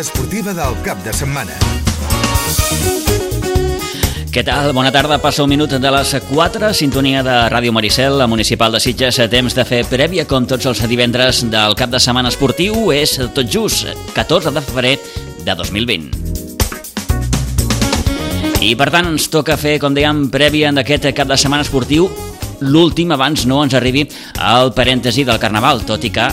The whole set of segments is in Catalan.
esportiva del cap de setmana. Què tal? Bona tarda. Passa un minut de les 4, sintonia de Ràdio Maricel, la municipal de Sitges. Temps de fer prèvia, com tots els divendres del cap de setmana esportiu. És tot just 14 de febrer de 2020. I per tant ens toca fer, com dèiem, prèvia d'aquest cap de setmana esportiu l'últim abans no ens arribi al parèntesi del Carnaval, tot i que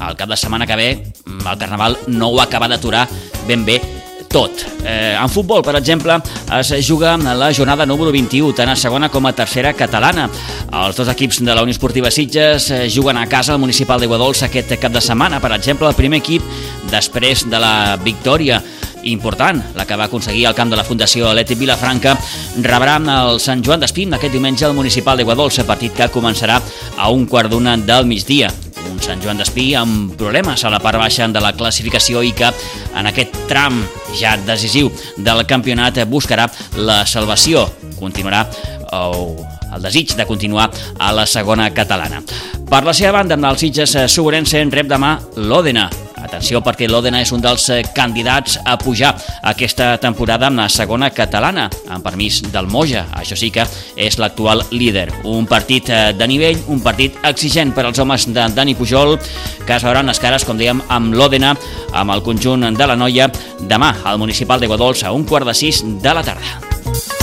el cap de setmana que ve el Carnaval no ho acaba d'aturar ben bé tot. Eh, en futbol, per exemple, es juga la jornada número 21, tant a segona com a tercera catalana. Els dos equips de la Unió Esportiva Sitges eh, juguen a casa al Municipal d'Iguadols aquest cap de setmana. Per exemple, el primer equip, després de la victòria important, la que va aconseguir al camp de la Fundació Atlètic Vilafranca, rebrà el Sant Joan d'Espí aquest diumenge al Municipal d'Iguadols, partit que començarà a un quart d'una del migdia un Sant Joan d'Espí amb problemes a la part baixa de la classificació i que en aquest tram ja decisiu del campionat buscarà la salvació. Continuarà o el desig de continuar a la segona catalana. Per la seva banda, amb el Sitges Soborense rep demà l'Òdena, Atenció perquè l'Òdena és un dels eh, candidats a pujar aquesta temporada amb la segona catalana, amb permís del Moja. Això sí que és l'actual líder. Un partit eh, de nivell, un partit exigent per als homes de Dani Pujol, que es veuran les cares, com dèiem, amb l'Òdena, amb el conjunt de la noia, demà al municipal de Guadols a un quart de sis de la tarda.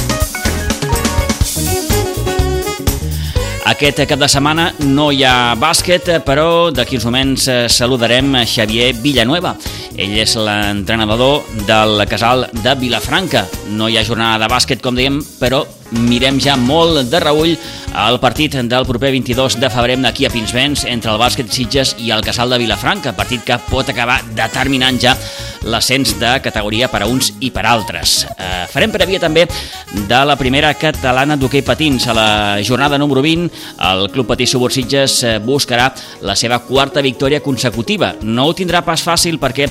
Aquest cap de setmana no hi ha bàsquet, però d'aquí uns moments eh, saludarem Xavier Villanueva. Ell és l'entrenador del casal de Vilafranca. No hi ha jornada de bàsquet, com dèiem, però mirem ja molt de reull el partit del proper 22 de febrer aquí a Pinsbens entre el bàsquet Sitges i el Casal de Vilafranca, partit que pot acabar determinant ja l'ascens de categoria per a uns i per altres. Eh, farem prèvia també de la primera catalana d'hoquei patins. A la jornada número 20, el Club Patí Subur Sitges eh, buscarà la seva quarta victòria consecutiva. No ho tindrà pas fàcil perquè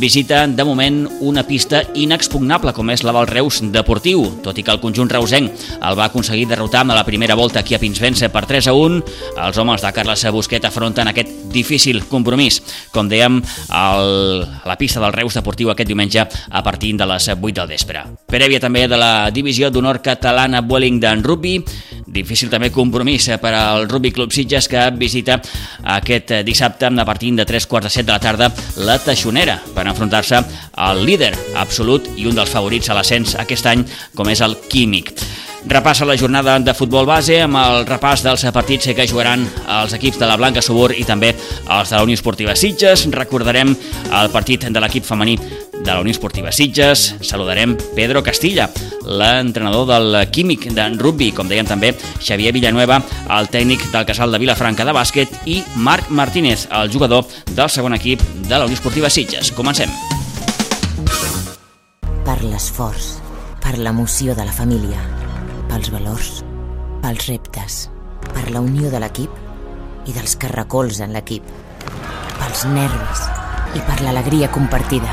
visita de moment una pista inexpugnable com és la del Reus Deportiu, tot i que el conjunt reusenc el va aconseguir derrotar a la primera volta aquí a Pinsvence per 3 a 1. Els homes de Carles Busquet afronten aquest difícil compromís, com dèiem, el, a la pista del Reus Deportiu aquest diumenge a partir de les 8 del vespre. Prèvia també de la divisió d'honor catalana Wellington Rugby, difícil també compromís per al Rugby Club Sitges que visita aquest dissabte a partir de 3 quarts de 7 de la tarda la Teixonera per enfrontar-se al líder absolut i un dels favorits a l'ascens aquest any com és el Químic. Repassa la jornada de futbol base amb el repàs dels partits que jugaran els equips de la Blanca Subur i també els de la Unió Esportiva Sitges. Recordarem el partit de l'equip femení de la Unió Esportiva Sitges. Saludarem Pedro Castilla, l'entrenador del Químic de rugby, com deien també Xavier Villanueva, el tècnic del Casal de Vilafranca de bàsquet i Marc Martínez, el jugador del segon equip de la Unió Esportiva Sitges. Comencem. Per l'esforç, per l'emoció de la família, pels valors, pels reptes, per la unió de l'equip i dels que recolzen l'equip, pels nervis i per l'alegria compartida.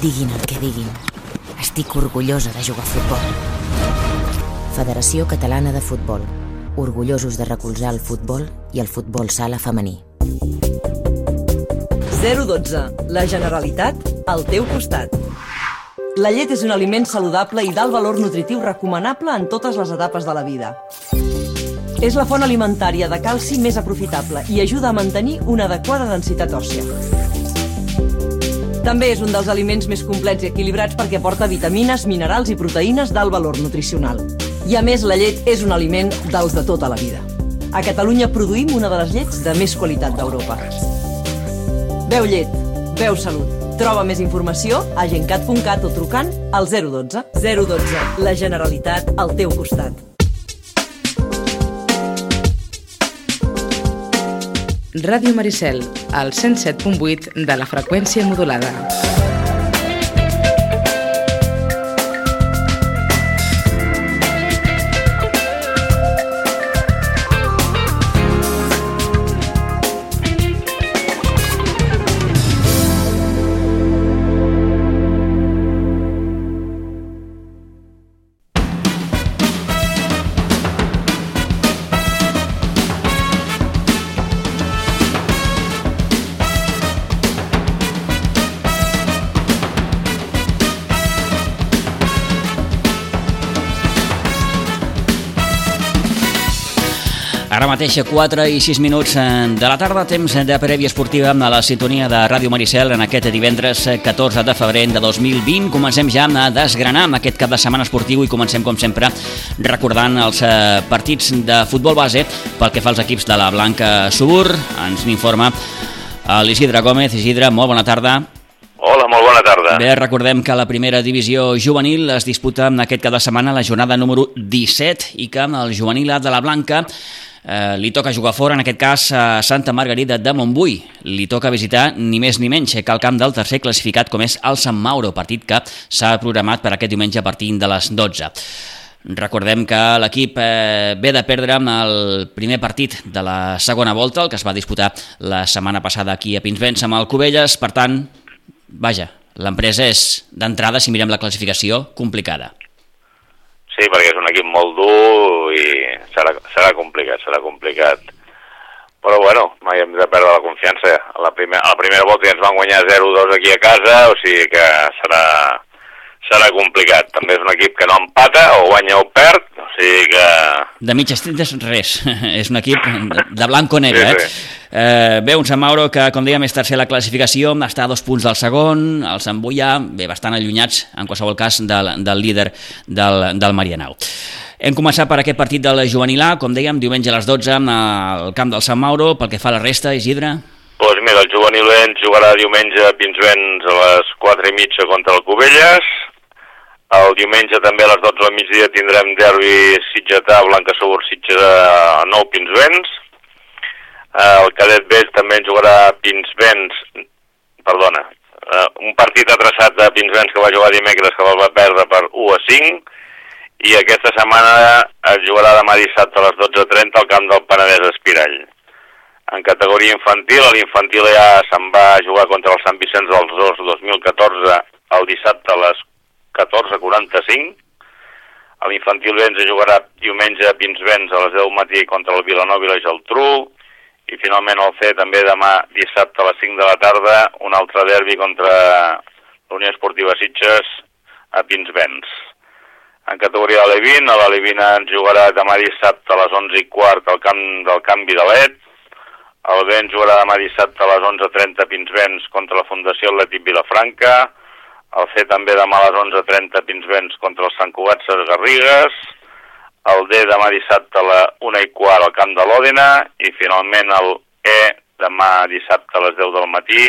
Diguin el que diguin, estic orgullosa de jugar a futbol. Federació Catalana de Futbol, orgullosos de recolzar el futbol i el futbol sala femení. 012. La Generalitat al teu costat. La llet és un aliment saludable i d'alt valor nutritiu recomanable en totes les etapes de la vida. És la font alimentària de calci més aprofitable i ajuda a mantenir una adequada densitat òssia. També és un dels aliments més complets i equilibrats perquè porta vitamines, minerals i proteïnes d'alt valor nutricional. I a més, la llet és un aliment dels de tota la vida. A Catalunya produïm una de les llets de més qualitat d'Europa. Veu llet, veu salut. Troba més informació a gencat.cat o trucant al 012. 012. La Generalitat al teu costat. Ràdio Maricel, al 107.8 de la freqüència modulada. Ara mateix 4 i 6 minuts eh, de la tarda, temps de prèvia esportiva a la sintonia de Ràdio Maricel en aquest divendres 14 de febrer de 2020. Comencem ja a desgranar aquest cap de setmana esportiu i comencem, com sempre, recordant els eh, partits de futbol base pel que fa als equips de la Blanca Subur. Ens n'informa l'Isidre Gómez. Isidre, molt bona tarda. Hola, molt bona tarda. Bé, recordem que la primera divisió juvenil es disputa en aquest cap de setmana la jornada número 17 i que el juvenil de la Blanca eh, li toca jugar fora, en aquest cas a Santa Margarida de Montbui. Li toca visitar ni més ni menys que el camp del tercer classificat com és el Sant Mauro, partit que s'ha programat per aquest diumenge a partir de les 12. Recordem que l'equip eh, ve de perdre amb el primer partit de la segona volta, el que es va disputar la setmana passada aquí a Pinsbens amb el Cubelles, per tant, vaja, l'empresa és d'entrada, si mirem la classificació, complicada. Sí, perquè és un equip molt dur i serà, serà complicat, serà complicat. Però bueno, mai hem de perdre la confiança. A la, primer, a la primera volta ja ens van guanyar 0-2 aquí a casa, o sigui que serà, serà complicat. També és un equip que no empata, o guanya o perd, o sigui que... De mitges tintes res, és un equip de blanco-negre, sí, sí. eh? Eh, bé, un Sant Mauro que, com dèiem, és tercer a la classificació, està a dos punts del segon, el Sant Boià, bé, bastant allunyats, en qualsevol cas, del, del líder del, del Marianau. Hem començat per aquest partit del juvenil A, com dèiem, diumenge a les 12 al camp del Sant Mauro, pel que fa a la resta, Isidre? Doncs mira, el juvenil B jugarà diumenge a Pinsbens a les 4 i mitja contra el Cubelles, el diumenge també a les 12 del migdia tindrem derbi Sitgetà, Blanca Segur Sitges a Nou Pinsbens, Eh, el cadet B també jugarà Pinsbens, perdona, uh, un partit atrasat de Pinsbens que va jugar dimecres que el va perdre per 1 a 5 i aquesta setmana es jugarà demà dissabte a les 12.30 al camp del Penedès Espirall. En categoria infantil, l'infantil ja se'n va jugar contra el Sant Vicenç dels 2 2014 el dissabte a les 14.45. L'infantil B ens jugarà diumenge a Pinsbens a les 10 matí contra el Vilanova i la Geltrú i finalment el C també demà dissabte a les 5 de la tarda un altre derbi contra l'Unió Esportiva Sitges a Pinsbens. En categoria de l'E20, a l'E20 ens jugarà demà dissabte a les 11 i quart al camp del canvi de l'ET, el B ens jugarà demà dissabte a les 11.30 a Pinsbens contra la Fundació Atlètic Vilafranca, el C també demà a les 11.30 a Pinsbens contra el Sant Cugat Ses Garrigues, el D demà dissabte a la 1 i quart al camp de l'Òdena. I finalment el E demà dissabte a les 10 del matí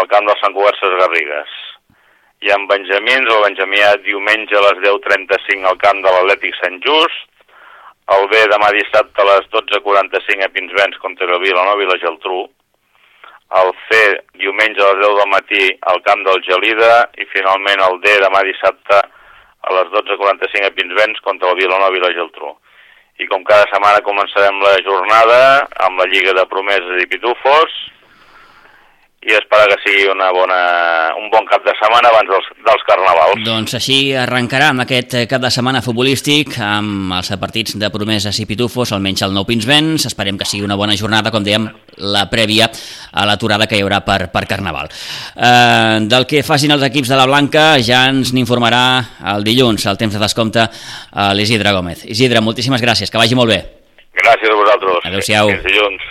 al camp del Sant Cugat Ses Garrigues. I en Benjamins, el Benjamià diumenge a les 10.35 al camp de l'Atlètic Sant Just, el B demà dissabte a les 12.45 a Pinsbens contra el Vilanova i la Geltrú, el C diumenge a les 10 del matí al camp del Gelida. I finalment el D demà dissabte a les 12.45 a Pinsbens contra el Vilanova i la Geltrú. I com cada setmana començarem la jornada amb la Lliga de Promeses i Pitufos, i esperar que sigui una bona, un bon cap de setmana abans dels, dels carnavals. Doncs així arrencarà amb aquest cap de setmana futbolístic amb els partits de promeses i pitufos, almenys el nou Pinsbens. Esperem que sigui una bona jornada, com dèiem, la prèvia a l'aturada que hi haurà per, per Carnaval. Eh, del que facin els equips de la Blanca ja ens n'informarà el dilluns, el temps de descompte, a l'Isidre Gómez. Isidre, moltíssimes gràcies, que vagi molt bé. Gràcies a vosaltres. Adéu-siau. Fins dilluns.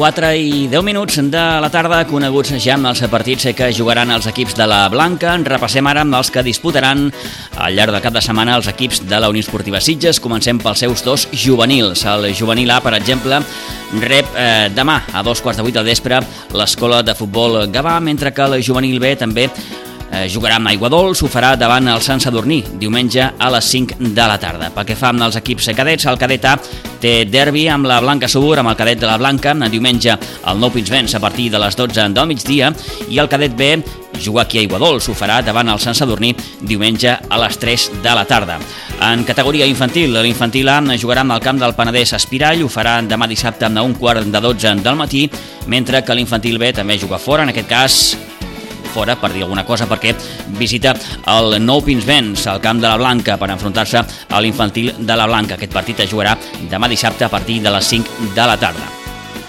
4 i 10 minuts de la tarda, coneguts ja amb els partits que jugaran els equips de la Blanca. Repassem ara amb els que disputaran al llarg del cap de setmana els equips de la Unió Esportiva Sitges. Comencem pels seus dos juvenils. El juvenil A, per exemple, rep eh, demà a dos quarts de vuit del vespre l'escola de futbol Gavà, mentre que el juvenil B també jugarà amb Aigua Dols, ho farà davant el Sant Sadurní, diumenge a les 5 de la tarda. Pel que fa amb els equips cadets, el cadet A té derbi amb la Blanca Subur, amb el cadet de la Blanca, diumenge al Nou Pinsbens a partir de les 12 del migdia, i el cadet B jugar aquí a Iguadols, ho farà davant el Sant Sadurní diumenge a les 3 de la tarda. En categoria infantil, l'infantil A jugarà amb el camp del Penedès Espirall, ho farà demà dissabte a un quart de 12 del matí, mentre que l'infantil B també juga fora, en aquest cas fora, per dir alguna cosa, perquè visita el Nou Pinsbens, al camp de la Blanca, per enfrontar-se a l'infantil de la Blanca. Aquest partit es jugarà demà dissabte a partir de les 5 de la tarda.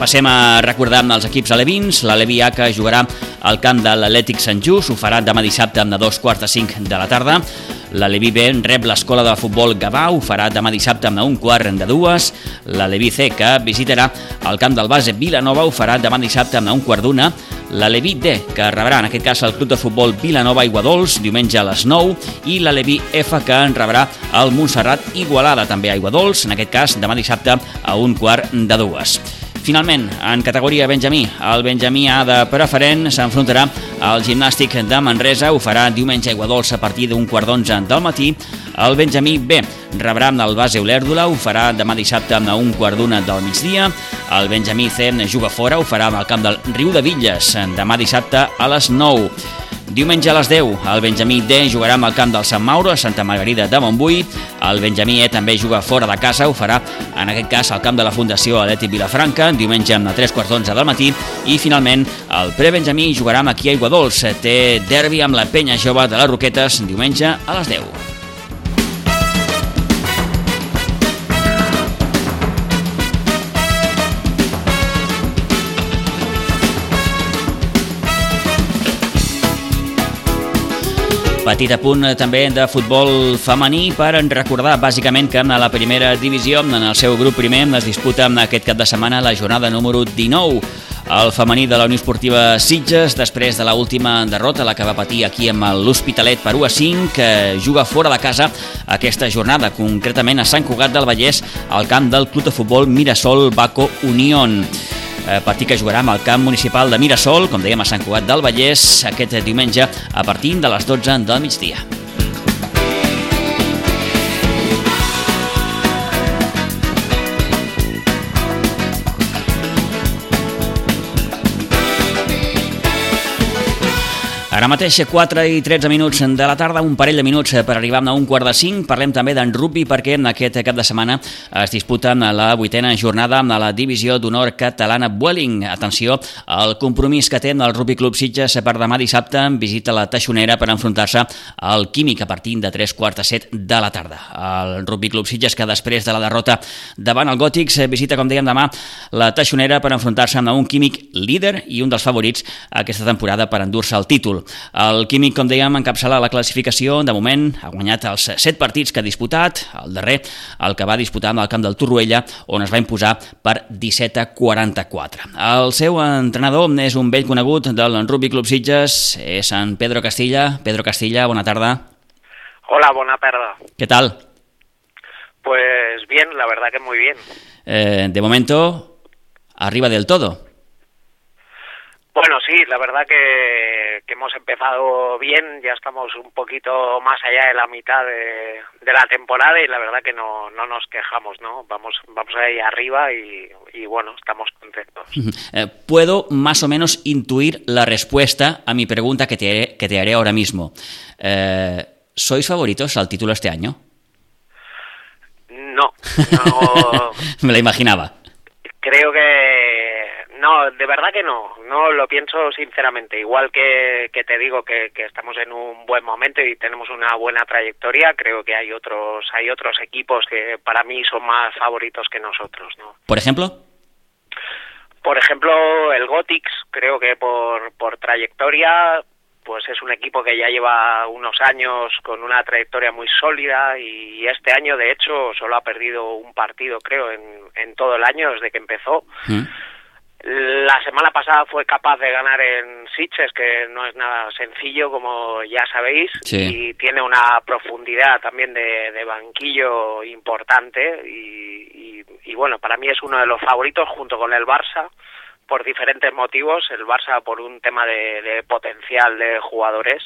Passem a recordar els equips alevins. L'Alevi A que jugarà al camp de l'Atlètic Sant Just, ho farà demà dissabte de dos quarts de cinc de la tarda. L'Alevi B rep l'escola de futbol Gavà, ho farà demà dissabte amb un quart de dues. L'Alevi C, que visitarà el camp del base Vilanova, ho farà demà dissabte amb un quart d'una. L'Alevi D, que rebrà en aquest cas el club de futbol Vilanova Iguadols, diumenge a les 9, i l'Alevi F, que en rebrà el Montserrat Igualada, també a Iguadols, en aquest cas demà dissabte a un quart de dues. Finalment, en categoria Benjamí, el Benjamí A de preferent s'enfrontarà al gimnàstic de Manresa, ho farà diumenge a Iguadols a partir d'un quart d'onze del matí. El Benjamí B rebrà el base Olèrdula, ho farà demà dissabte a un quart d'una del migdia. El Benjamí C juga fora, ho farà al camp del Riu de Villes demà dissabte a les 9. Diumenge a les 10, el Benjamí D jugarà amb el camp del Sant Mauro a Santa Margarida de Montbui. El Benjamí E també juga fora de casa, ho farà en aquest cas al camp de la Fundació Aleti Vilafranca, diumenge a 3 quarts d'onze del matí. I finalment, el Pre-Benjamí jugarà amb aquí a Iguadols. Té derbi amb la penya jove de les Roquetes diumenge a les 10. Petit apunt eh, també de futbol femení per recordar bàsicament que a la primera divisió, en el seu grup primer, es disputa aquest cap de setmana la jornada número 19. El femení de la Unió Esportiva Sitges, després de l última derrota, la que va patir aquí amb l'Hospitalet per 1 a 5, que juga fora de casa aquesta jornada, concretament a Sant Cugat del Vallès, al camp del Club de Futbol Mirasol Baco Unión eh, partit que jugarà amb el camp municipal de Mirasol, com dèiem a Sant Cugat del Vallès, aquest diumenge a partir de les 12 del migdia. Ara mateix 4 i 13 minuts de la tarda, un parell de minuts per arribar a un quart de 5. Parlem també d'en rugby perquè en aquest cap de setmana es disputa la vuitena jornada amb la divisió d'honor catalana Vueling. Atenció al compromís que té el Rugby Club Sitges per demà dissabte visita la Taixonera per enfrontar-se al Químic a partir de 3 quarts de 7 de la tarda. El Rugby Club Sitges que després de la derrota davant el Gòtics visita, com dèiem, demà la Taixonera per enfrontar-se amb un Químic líder i un dels favorits aquesta temporada per endur-se el títol. El Químic, com dèiem, encapçala la classificació. De moment ha guanyat els 7 partits que ha disputat. El darrer, el que va disputar amb el camp del Torroella, on es va imposar per 17 a 44. El seu entrenador és un vell conegut del Rugby Club Sitges, és en Pedro Castilla. Pedro Castilla, bona tarda. Hola, buena tarde. ¿Qué tal? Pues bien, la verdad que muy bien. Eh, de momento, arriba del todo. Bueno, sí, la verdad que, que, hemos empezado bien, ya estamos un poquito más allá de la mitad de, de la temporada y la verdad que no, no nos quejamos, ¿no? Vamos, vamos ahí arriba y, y bueno, estamos contentos. Eh, Puedo más o menos intuir la respuesta a mi pregunta que te, que te haré ahora mismo. Eh, ¿Sois favoritos al título este año? No, no. Me la imaginaba. Creo que no, de verdad que no, no lo pienso sinceramente. Igual que, que te digo que, que, estamos en un buen momento y tenemos una buena trayectoria, creo que hay otros, hay otros equipos que para mí son más favoritos que nosotros, ¿no? Por ejemplo. Por ejemplo, el Gotix, creo que por, por trayectoria, pues es un equipo que ya lleva unos años con una trayectoria muy sólida y este año, de hecho, solo ha perdido un partido, creo, en, en todo el año desde que empezó. ¿Mm? La semana pasada fue capaz de ganar en Sitges, que no es nada sencillo, como ya sabéis, sí. y tiene una profundidad también de, de banquillo importante. Y, y, y, bueno, para mí es uno de los favoritos junto con el Barça, por diferentes motivos. El Barça por un tema de, de potencial de jugadores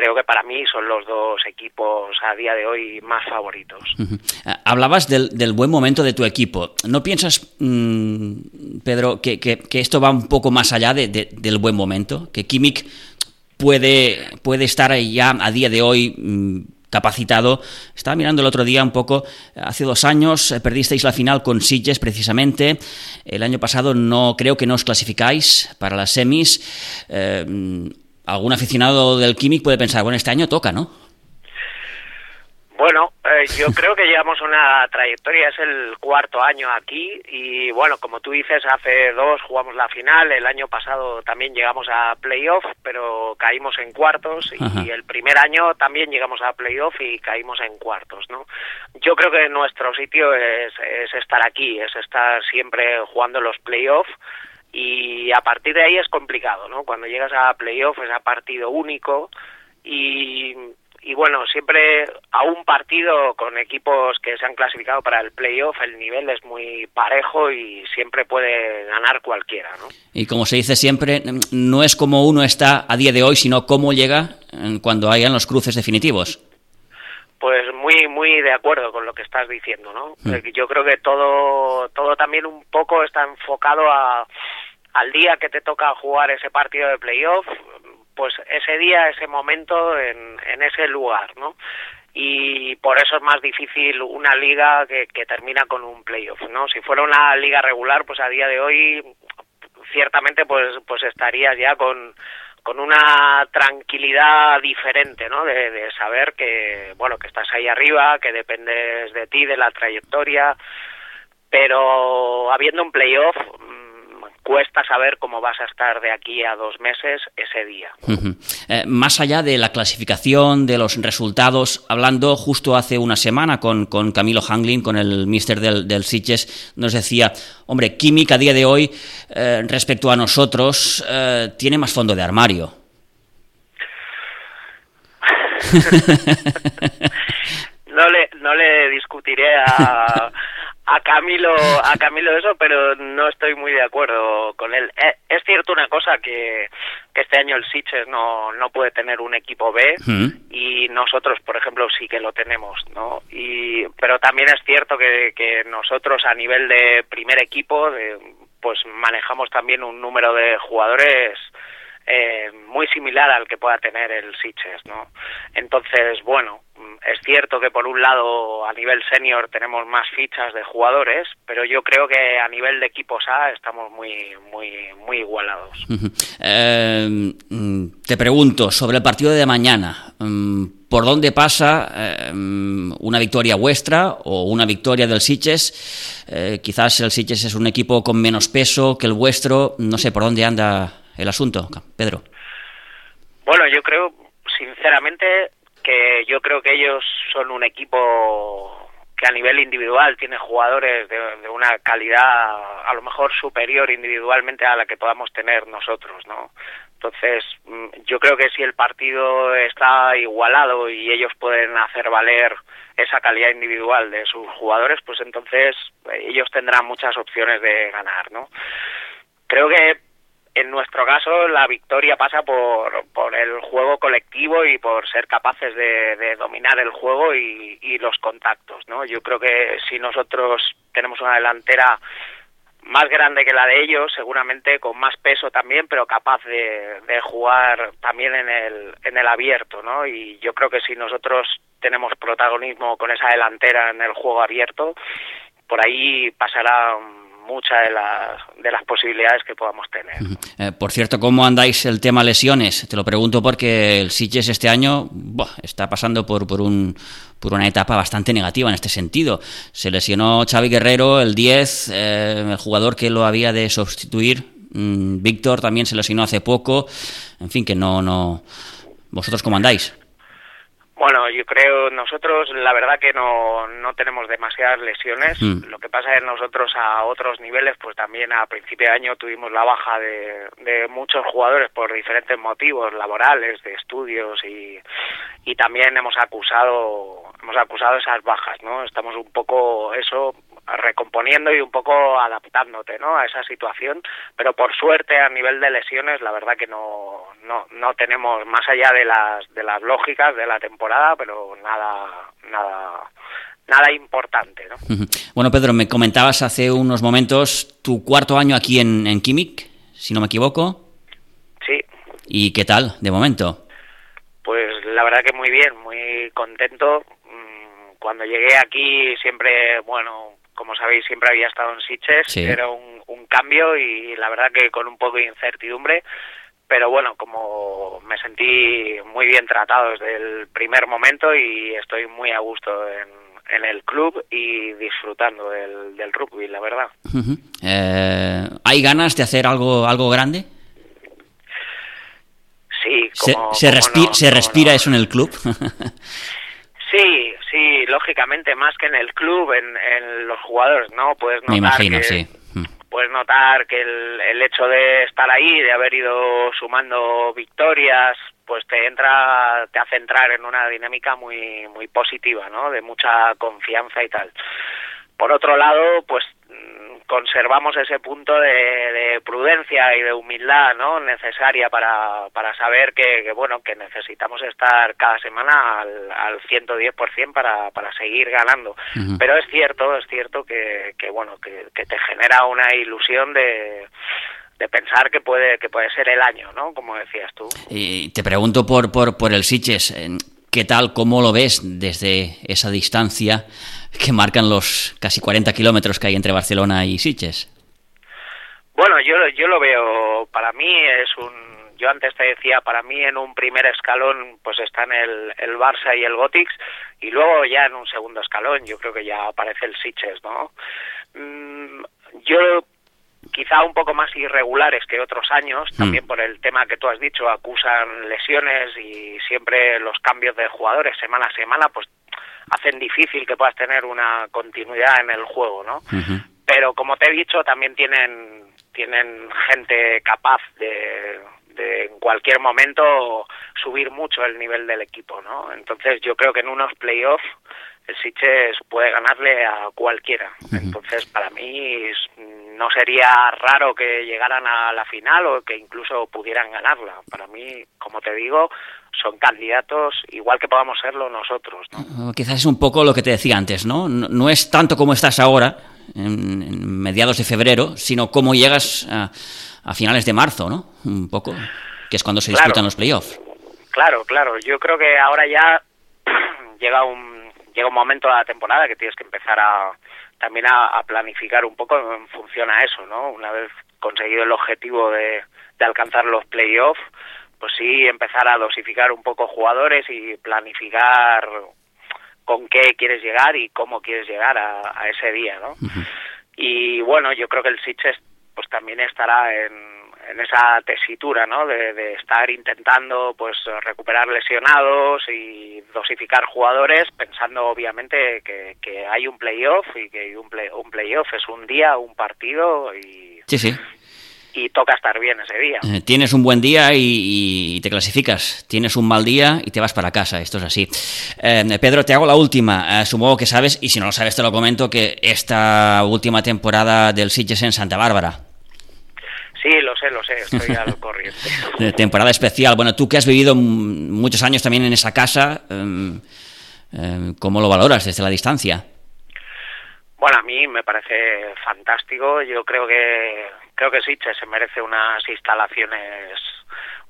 creo que para mí son los dos equipos a día de hoy más favoritos. -huh. Hablabas del, del, buen momento de tu equipo. ¿No piensas, mmm, Pedro, que, que, esto va un poco más allá de, de, del buen momento? ¿Que Kimmich puede, puede estar ya a día de hoy mmm, capacitado. Estaba mirando el otro día un poco, hace dos años eh, perdisteis la final con Sitges precisamente, el año pasado no creo que no os clasificáis para las semis. Eh, algún aficionado del Químic puede pensar, bueno, este año toca, ¿no? Bueno, eh, yo creo que llevamos una trayectoria, es el cuarto año aquí y bueno, como tú dices, hace dos jugamos la final, el año pasado también llegamos a playoff, pero caímos en cuartos y el primer año también llegamos a playoff y caímos en cuartos, ¿no? Yo creo que nuestro sitio es, es estar aquí, es estar siempre jugando los playoffs y a partir de ahí es complicado, ¿no? Cuando llegas a playoff es a partido único y y bueno, siempre a un partido con equipos que se han clasificado para el playoff, el nivel es muy parejo y siempre puede ganar cualquiera, ¿no? Y como se dice siempre, no es como uno está a día de hoy, sino cómo llega cuando hayan los cruces definitivos. Pues muy muy de acuerdo con lo que estás diciendo, ¿no? Hmm. Yo creo que todo todo también un poco está enfocado a al día que te toca jugar ese partido de playoff, pues ese día, ese momento en, en ese lugar, ¿no? y por eso es más difícil una liga que, que, termina con un playoff, ¿no? Si fuera una liga regular, pues a día de hoy ciertamente pues pues estarías ya con con una tranquilidad diferente, ¿no? De, de saber que bueno que estás ahí arriba, que dependes de ti, de la trayectoria, pero habiendo un playoff cuesta saber cómo vas a estar de aquí a dos meses ese día. Eh, más allá de la clasificación, de los resultados, hablando justo hace una semana con, con Camilo Hanglin, con el mister del, del Sitges, nos decía, hombre, Química a día de hoy, eh, respecto a nosotros, eh, tiene más fondo de armario. no le, no le discutiré a, a Camilo a Camilo eso pero no estoy muy de acuerdo con él eh, es cierto una cosa que, que este año el Sitges no no puede tener un equipo B mm. y nosotros por ejemplo sí que lo tenemos no y pero también es cierto que, que nosotros a nivel de primer equipo pues manejamos también un número de jugadores eh, muy similar al que pueda tener el Sitges, ¿no? Entonces, bueno, es cierto que por un lado a nivel senior tenemos más fichas de jugadores, pero yo creo que a nivel de equipos A estamos muy muy muy igualados. Eh, mm, te pregunto sobre el partido de mañana. Mm, ¿Por dónde pasa eh, mm, una victoria vuestra o una victoria del Sitges? Quizás el Sitges es un equipo con menos peso que el vuestro. No sé por dónde anda el asunto, Pedro. Bueno, yo creo, sinceramente, que yo creo que ellos son un equipo que a nivel individual tiene jugadores de, una calidad a lo mejor superior individualmente a la que podamos tener nosotros, ¿no? Entonces, mm, yo creo que si el partido está igualado y ellos pueden hacer valer esa calidad individual de sus jugadores, pues entonces eh, ellos tendrán muchas opciones de ganar, ¿no? Creo que en nuestro caso la victoria pasa por, por el juego colectivo y por ser capaces de, dominar el juego y, los contactos, ¿no? Yo creo que si nosotros tenemos una delantera más grande que la de ellos, seguramente con más peso también, pero capaz de, de jugar también en el, en el abierto, ¿no? Y yo creo que si nosotros tenemos protagonismo con esa delantera en el juego abierto, por ahí pasará muchas de las, de las posibilidades que podamos tener. Eh, por cierto, ¿cómo andáis el tema lesiones? Te lo pregunto porque el Sitges este año está pasando por, un, por una etapa bastante negativa en este sentido. Se lesionó Xavi Guerrero, el 10, eh, el jugador que lo había de sustituir. Mm, Víctor también se lesionó hace poco. En fin, que no... no ¿Vosotros cómo andáis? Bueno, yo creo nosotros la verdad que no, no tenemos demasiadas lesiones. Mm. Lo que pasa es que nosotros a otros niveles, pues también a principio de año tuvimos la baja de, de muchos jugadores por diferentes motivos laborales, de estudios y, y también hemos acusado hemos acusado esas bajas, ¿no? Estamos un poco eso recomponiendo y un poco adaptándote ¿no? a esa situación, pero por suerte a nivel de lesiones la verdad que no, no, no tenemos más allá de las, de las lógicas de la temporada, pero nada, nada, nada importante. ¿no? Bueno, Pedro, me comentabas hace unos momentos tu cuarto año aquí en, en Quimic, si no me equivoco. Sí. ¿Y qué tal de momento? Pues la verdad que muy bien, muy contento. Mm, cuando llegué aquí siempre, bueno, como sabéis, siempre había estado en Sitges, era un, cambio y la verdad que con un poco de incertidumbre, pero bueno, como me sentí muy bien tratado desde el primer momento y estoy muy a gusto en, en el club y disfrutando del, del rugby, la verdad. Eh, ¿Hay ganas de hacer algo, algo grande? Sí, ¿Se, como, se, como respi- no, se como respira no. eso en el club? Sí, sí, lógicamente, más que en el club, en, en los jugadores, ¿no? Puedes notar Me imagino, que, sí. Puedes notar que el, el hecho de estar ahí, de haber ido sumando victorias, pues te entra, te hace entrar en una dinámica muy, muy positiva, ¿no? De mucha confianza y tal. Por otro lado, pues conservamos ese punto de, de prudencia y de humildad, ¿no? Necesaria para, para saber que, que, bueno, que necesitamos estar cada semana al, al 110% para, para seguir ganando. Pero es cierto, es cierto que, que bueno, que, que te genera una ilusión de, de pensar que puede, que puede ser el año, ¿no? Como decías tú. Y te pregunto por, por, por el Sitges, eh, ¿qué tal, cómo lo ves desde esa distancia que marcan los casi 40 kilómetros que hay entre Barcelona y Sitges? Bueno, yo, yo lo veo, para mí es un, yo antes te decía, para mí en un primer escalón pues están el, el Barça y el Gotix y luego ya en un segundo escalón yo creo que ya aparece el Sitges, ¿no? Mm, yo quizá un poco más irregulares que otros años, también por el tema que tú has dicho, acusan lesiones y siempre los cambios de jugadores semana a semana pues hacen difícil que puedas tener una continuidad en el juego, ¿no? Pero como te he dicho también tienen tienen gente capaz de, de en cualquier momento subir mucho el nivel del equipo no entonces yo creo que en unos playoffs el Sitges puede ganarle a cualquiera entonces para mí es- no sería raro que llegaran a la final o que incluso pudieran ganarla para mí como te digo son candidatos igual que podamos serlo nosotros ¿no? O Quizás es un poco lo que te decía antes, ¿no? No, no es tanto como estás ahora, en, en mediados de febrero, sino cómo llegas a, a finales de marzo, ¿no? Un poco, que es cuando se Claro. disputan los playoffs. Claro, claro. Yo creo que ahora ya llega un llega un momento de la temporada que tienes que empezar a también a, a planificar un poco en función a eso, ¿no? Una vez conseguido el objetivo de, de alcanzar los playoffs, pues sí empezar a dosificar un poco jugadores y planificar con qué quieres llegar y cómo quieres llegar a, a ese día, ¿no? Y bueno, yo creo que el Sitges pues también estará en, en esa tesitura, ¿no? De, de estar intentando pues recuperar lesionados y dosificar jugadores, pensando obviamente que, que hay un playoff y que un, play, un playoff es un día, un partido y, Sí, sí. y toca estar bien ese día. Eh, Tienes un buen día y, y te clasificas. Tienes un mal día y te vas para casa. Esto es así. Eh, Pedro, te hago la última. Eh, supongo que sabes, y si no lo sabes te lo comento, que esta última temporada del Sitges en Santa Bárbara. Sí, lo sé, lo sé, estoy al corriente. Temporada especial. Bueno, tú que has vivido muchos años también en esa casa, em, em, ¿cómo lo valoras desde la distancia? Bueno, a mí me parece fantástico. Yo creo que creo que Sitges se merece unas instalaciones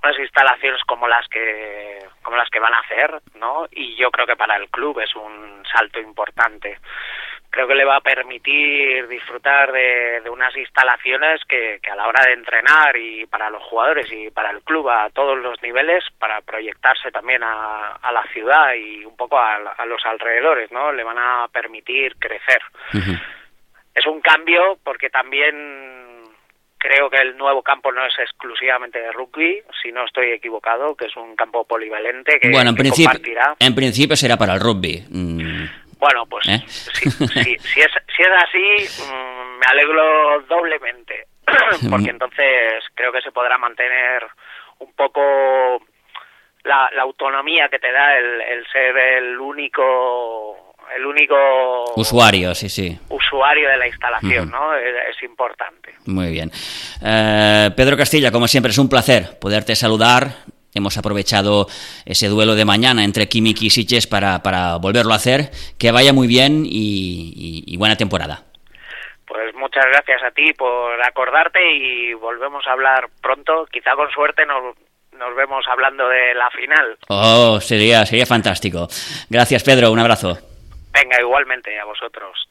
unas instalaciones como las que como las que van a hacer, ¿no? Y yo creo que para el club es un salto importante. Creo que le va a permitir disfrutar de, de unas instalaciones que, que a la hora de entrenar y para los jugadores y para el club a todos los niveles, para proyectarse también a, a la ciudad y un poco a, a los alrededores, ¿no? Le van a permitir crecer es un cambio porque también creo que el nuevo campo no es exclusivamente de rugby, si no estoy equivocado, que es un campo polivalente que, bueno, en que principio, compartirá. en principio será para el rugby. Bueno, pues ¿Eh? si, si- si es, si es así, mm, me alegro doblemente, porque entonces creo que se podrá mantener un poco la, la autonomía que te da el, el ser el único el único usuario, sí, sí. usuario de la instalación. ¿no? Es, es importante. Muy bien. Eh, Pedro Castilla, como siempre, es un placer poderte saludar. Hemos aprovechado ese duelo de mañana entre Kimik y Sitges para, para volverlo a hacer. Que vaya muy bien y, y- y buena temporada. Pues muchas gracias a ti por acordarte y volvemos a hablar pronto. Quizá con suerte nos, nos vemos hablando de la final. Oh, sería, sería fantástico. Gracias, Pedro. Un abrazo. Venga, igualmente a vosotros.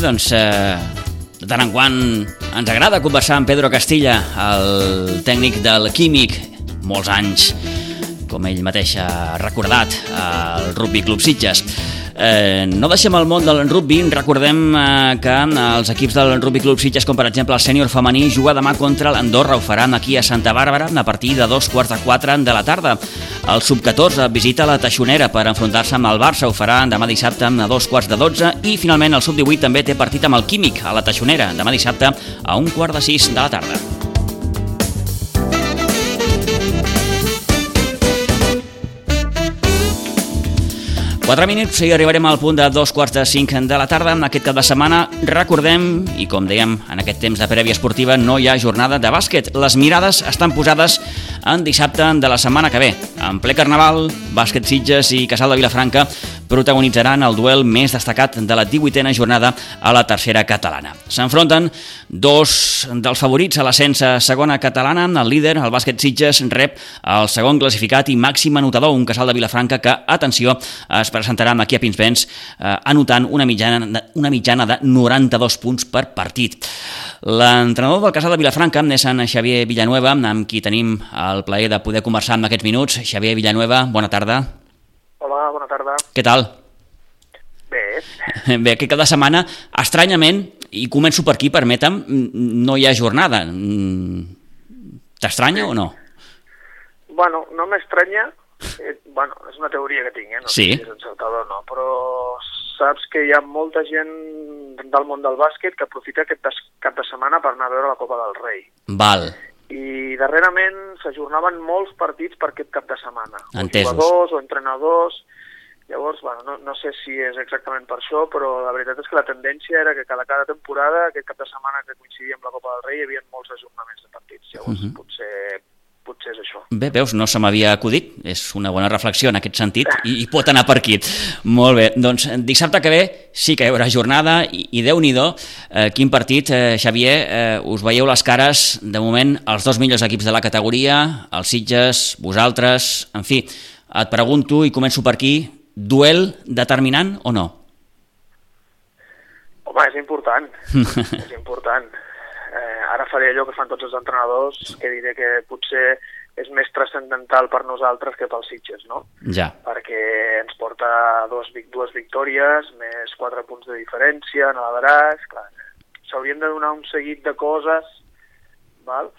Doncs, eh, de tant en quant ens agrada conversar amb Pedro Castilla, el tècnic del Químic, molts anys, com ell mateix ha recordat, al Rugby Club Sitges. Eh, no deixem el món del rugby, recordem eh, que els equips del Rugby Club Sitges, com per exemple el sènior femení, juga demà contra l'Andorra, ho faran aquí a Santa Bàrbara a partir de dos quarts de quatre de la tarda. El sub-14 visita la Taixonera per enfrontar-se amb el Barça, ho farà demà dissabte a dos quarts de dotze i finalment el sub-18 també té partit amb el Químic a la Taixonera, demà dissabte a un quart de sis de la tarda. 4 minuts i arribarem al punt de dos quarts de cinc de la tarda. En aquest cap de setmana recordem, i com dèiem, en aquest temps de prèvia esportiva no hi ha jornada de bàsquet. Les mirades estan posades en dissabte de la setmana que ve. En ple carnaval, bàsquet Sitges i Casal de Vilafranca protagonitzaran el duel més destacat de la 18a jornada a la tercera catalana. S'enfronten dos dels favorits a l'ascens a segona catalana. El líder, el bàsquet Sitges, rep el segon classificat i màxim anotador, un Casal de Vilafranca que, atenció, es presentarà aquí a Pinsbens eh, anotant una mitjana, una mitjana de 92 punts per partit. L'entrenador del Casal de Vilafranca és en Xavier Villanueva, amb qui tenim el plaer de poder conversar en aquests minuts. Xavier Villanueva, bona tarda. Hola, bona tarda. Què tal? Bé. Bé, aquest cap de setmana, estranyament, i començo per aquí, permetem, no hi ha jornada. T'estranya o no? Bueno, no m'estranya, eh, bueno, és una teoria que tinc, eh? no sí. sé si és encertada o no, però saps que hi ha molta gent del món del bàsquet que aprofita aquest cap de setmana per anar a veure la Copa del Rei. Val. I darrerament s'ajornaven molts partits per aquest cap de setmana. Entesos. O jugadors o entrenadors. Llavors, bueno, no, no sé si és exactament per això, però la veritat és que la tendència era que cada, cada temporada, aquest cap de setmana que coincidia amb la Copa del Rei, hi havia molts ajornaments de partits. Llavors, uh -huh. potser potser és això. Bé, veus, no se m'havia acudit, és una bona reflexió en aquest sentit i, i pot anar per aquí. Molt bé, doncs dissabte que ve sí que hi haurà jornada i, i Déu-n'hi-do, eh, quin partit, eh, Xavier, eh, us veieu les cares, de moment, els dos millors equips de la categoria, els Sitges, vosaltres, en fi, et pregunto i començo per aquí, duel determinant o no? Home, és important, és important ara faré allò que fan tots els entrenadors, que diré que potser és més transcendental per nosaltres que pels Sitges, no? Ja. Perquè ens porta dues, dues victòries, més quatre punts de diferència, en l'averàs, clar, s'haurien de donar un seguit de coses, val?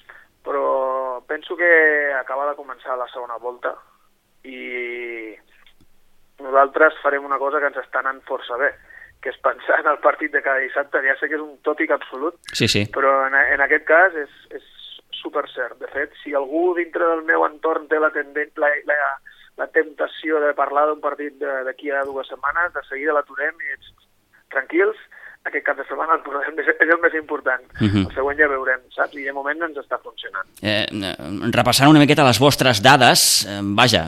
però penso que acaba de començar la segona volta i nosaltres farem una cosa que ens està anant força bé, que és pensar en el partit de cada dissabte, ja sé que és un tòpic absolut, sí, sí. però en, en aquest cas és, és super cert. De fet, si algú dintre del meu entorn té la, tenden la, la, la temptació de parlar d'un partit d'aquí a dues setmanes, de seguida l'aturem i ets tranquils, aquest cap de setmana el posarem, és el més important. Uh -huh. El següent ja veurem, saps? I de moment ens està funcionant. Eh, repassant una miqueta les vostres dades, eh, vaja,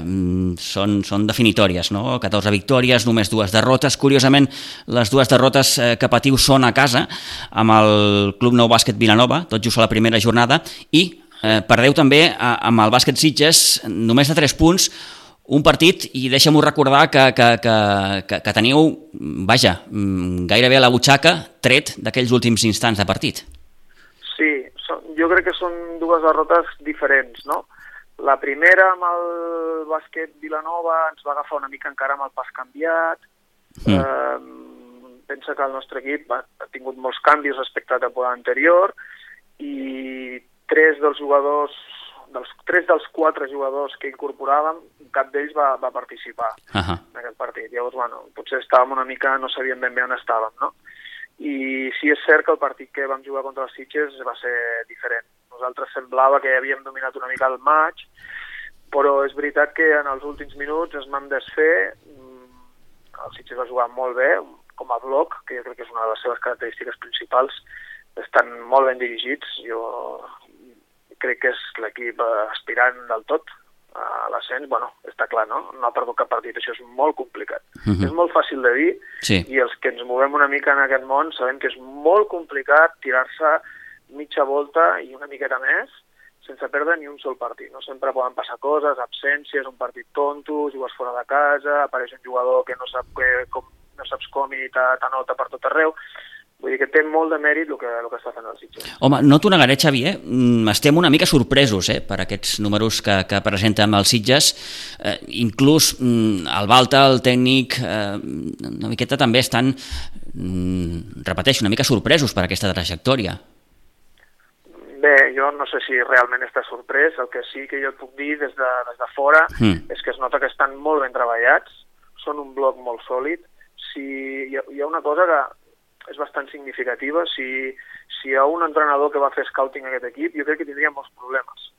són, són definitòries, no? 14 victòries, només dues derrotes. Curiosament, les dues derrotes eh, que patiu són a casa, amb el Club Nou Bàsquet Vilanova, tot just a la primera jornada, i eh, perdeu també amb el Bàsquet Sitges només de 3 punts, un partit, i deixa'm-ho recordar que, que, que, que, que teniu, vaja, mm, gairebé a la butxaca, tret d'aquells últims instants de partit. Sí, són, jo crec que són dues derrotes diferents, no? La primera amb el bàsquet Vilanova ens va agafar una mica encara amb el pas canviat. Mm. Eh, pensa que el nostre equip ha, ha tingut molts canvis respecte a la temporada anterior i tres dels jugadors dels tres dels quatre jugadors que incorporàvem, cap d'ells va, va participar uh -huh. en aquest partit. Llavors, bueno, potser estàvem una mica, no sabíem ben bé on estàvem, no? I sí és cert que el partit que vam jugar contra els Sitges va ser diferent. Nosaltres semblava que havíem dominat una mica el maig, però és veritat que en els últims minuts es vam desfer, el Sitges va jugar molt bé, com a bloc, que jo crec que és una de les seves característiques principals, estan molt ben dirigits, jo crec que és l'equip aspirant del tot a l'ascens, bueno, està clar, no? No ha perdut cap partit, això és molt complicat. Uh -huh. És molt fàcil de dir sí. i els que ens movem una mica en aquest món sabem que és molt complicat tirar-se mitja volta i una miqueta més sense perdre ni un sol partit. No sempre poden passar coses, absències, un partit tonto, jugues fora de casa, apareix un jugador que no sap que, com, no saps com i t'anota per tot arreu, Vull dir que té molt de mèrit el que, el que està fent el Sitges. Home, no t'ho negaré, Xavier, mm, estem una mica sorpresos eh, per aquests números que, que presenta amb els Sitges. Eh, inclús mm, el Balta, el tècnic, eh, una miqueta també estan, mm, repeteixo, una mica sorpresos per aquesta trajectòria. Bé, jo no sé si realment està sorprès. El que sí que jo et puc dir des de, des de fora Mm. és que es nota que estan molt ben treballats, són un bloc molt sòlid. Si hi ha, hi ha una cosa que és bastant significativa, si, si hi ha un entrenador que va fer scouting a aquest equip, jo crec que tindria molts problemes.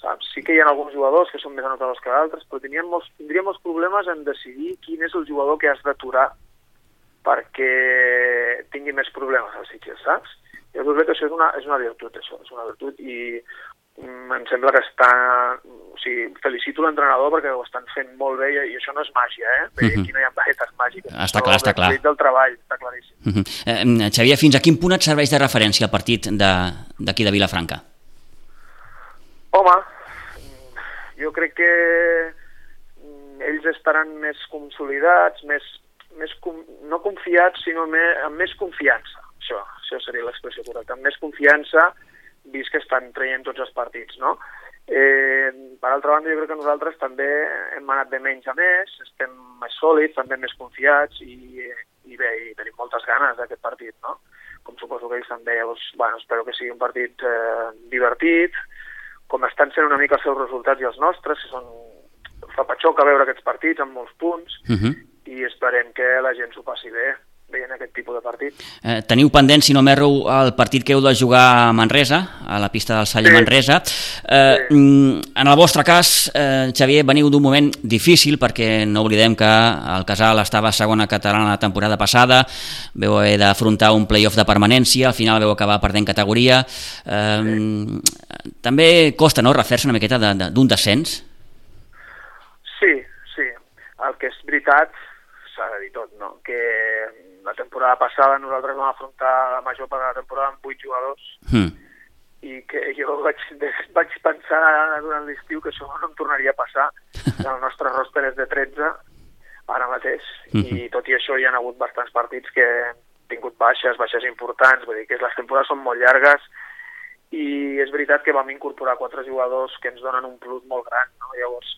Saps? Sí que hi ha alguns jugadors que són més anotadors que altres, però tindríem molts, tindria molts problemes en decidir quin és el jugador que has d'aturar perquè tingui més problemes als Sitges, saps? Jo crec que això és una, és una virtut, això, és una virtut i em sembla que està... O sigui, felicito l'entrenador perquè ho estan fent molt bé i, això no és màgia, eh? Bé, Mhm. aquí no hi ha vaguetes màgiques. Està clar, està clar. del treball, està claríssim. Uh -huh. eh, Xavier, fins a quin punt et serveix de referència el partit d'aquí de, de Vilafranca? Home, jo crec que mm, ells estaran més consolidats, més, més com, no confiats, sinó més, amb més confiança. Això, això seria l'expressió correcta. Amb més confiança, vist que estan traient tots els partits, no? Eh, per altra banda, jo crec que nosaltres també hem anat de menys a més, estem més sòlids, també més confiats i, i bé, i tenim moltes ganes d'aquest partit, no? Com suposo que ells també, llavors, bueno, espero que sigui un partit eh, divertit, com estan sent una mica els seus resultats i els nostres, que són fa patxoca veure aquests partits amb molts punts Uh -huh. i esperem que la gent s'ho passi bé veient aquest tipus de partit. Eh, teniu pendent, si no m'erro, el partit que heu de jugar a Manresa, a la pista del Salle Sí. Manresa. Eh, Sí. mm, En el vostre cas, eh, Xavier, veniu d'un moment difícil perquè no oblidem que el Casal estava segona catalana la temporada passada, veu haver d'afrontar un playoff de permanència, al final veu acabar perdent categoria. Eh, També costa no, refer-se una miqueta de- de- d'un descens? Sí, sí. El que és veritat, s'ha de dir tot, no? que la temporada passada nosaltres vam afrontar la major part de la temporada amb 8 jugadors Mm. i que jo vaig, vaig pensar durant l'estiu que això no em tornaria a passar. El nostre roster és de 13 ara mateix i tot i això hi ha hagut bastants partits que hem tingut baixes, baixes importants, vull dir que les temporades són molt llargues i és veritat que vam incorporar quatre jugadors que ens donen un plus molt gran, no? Llavors,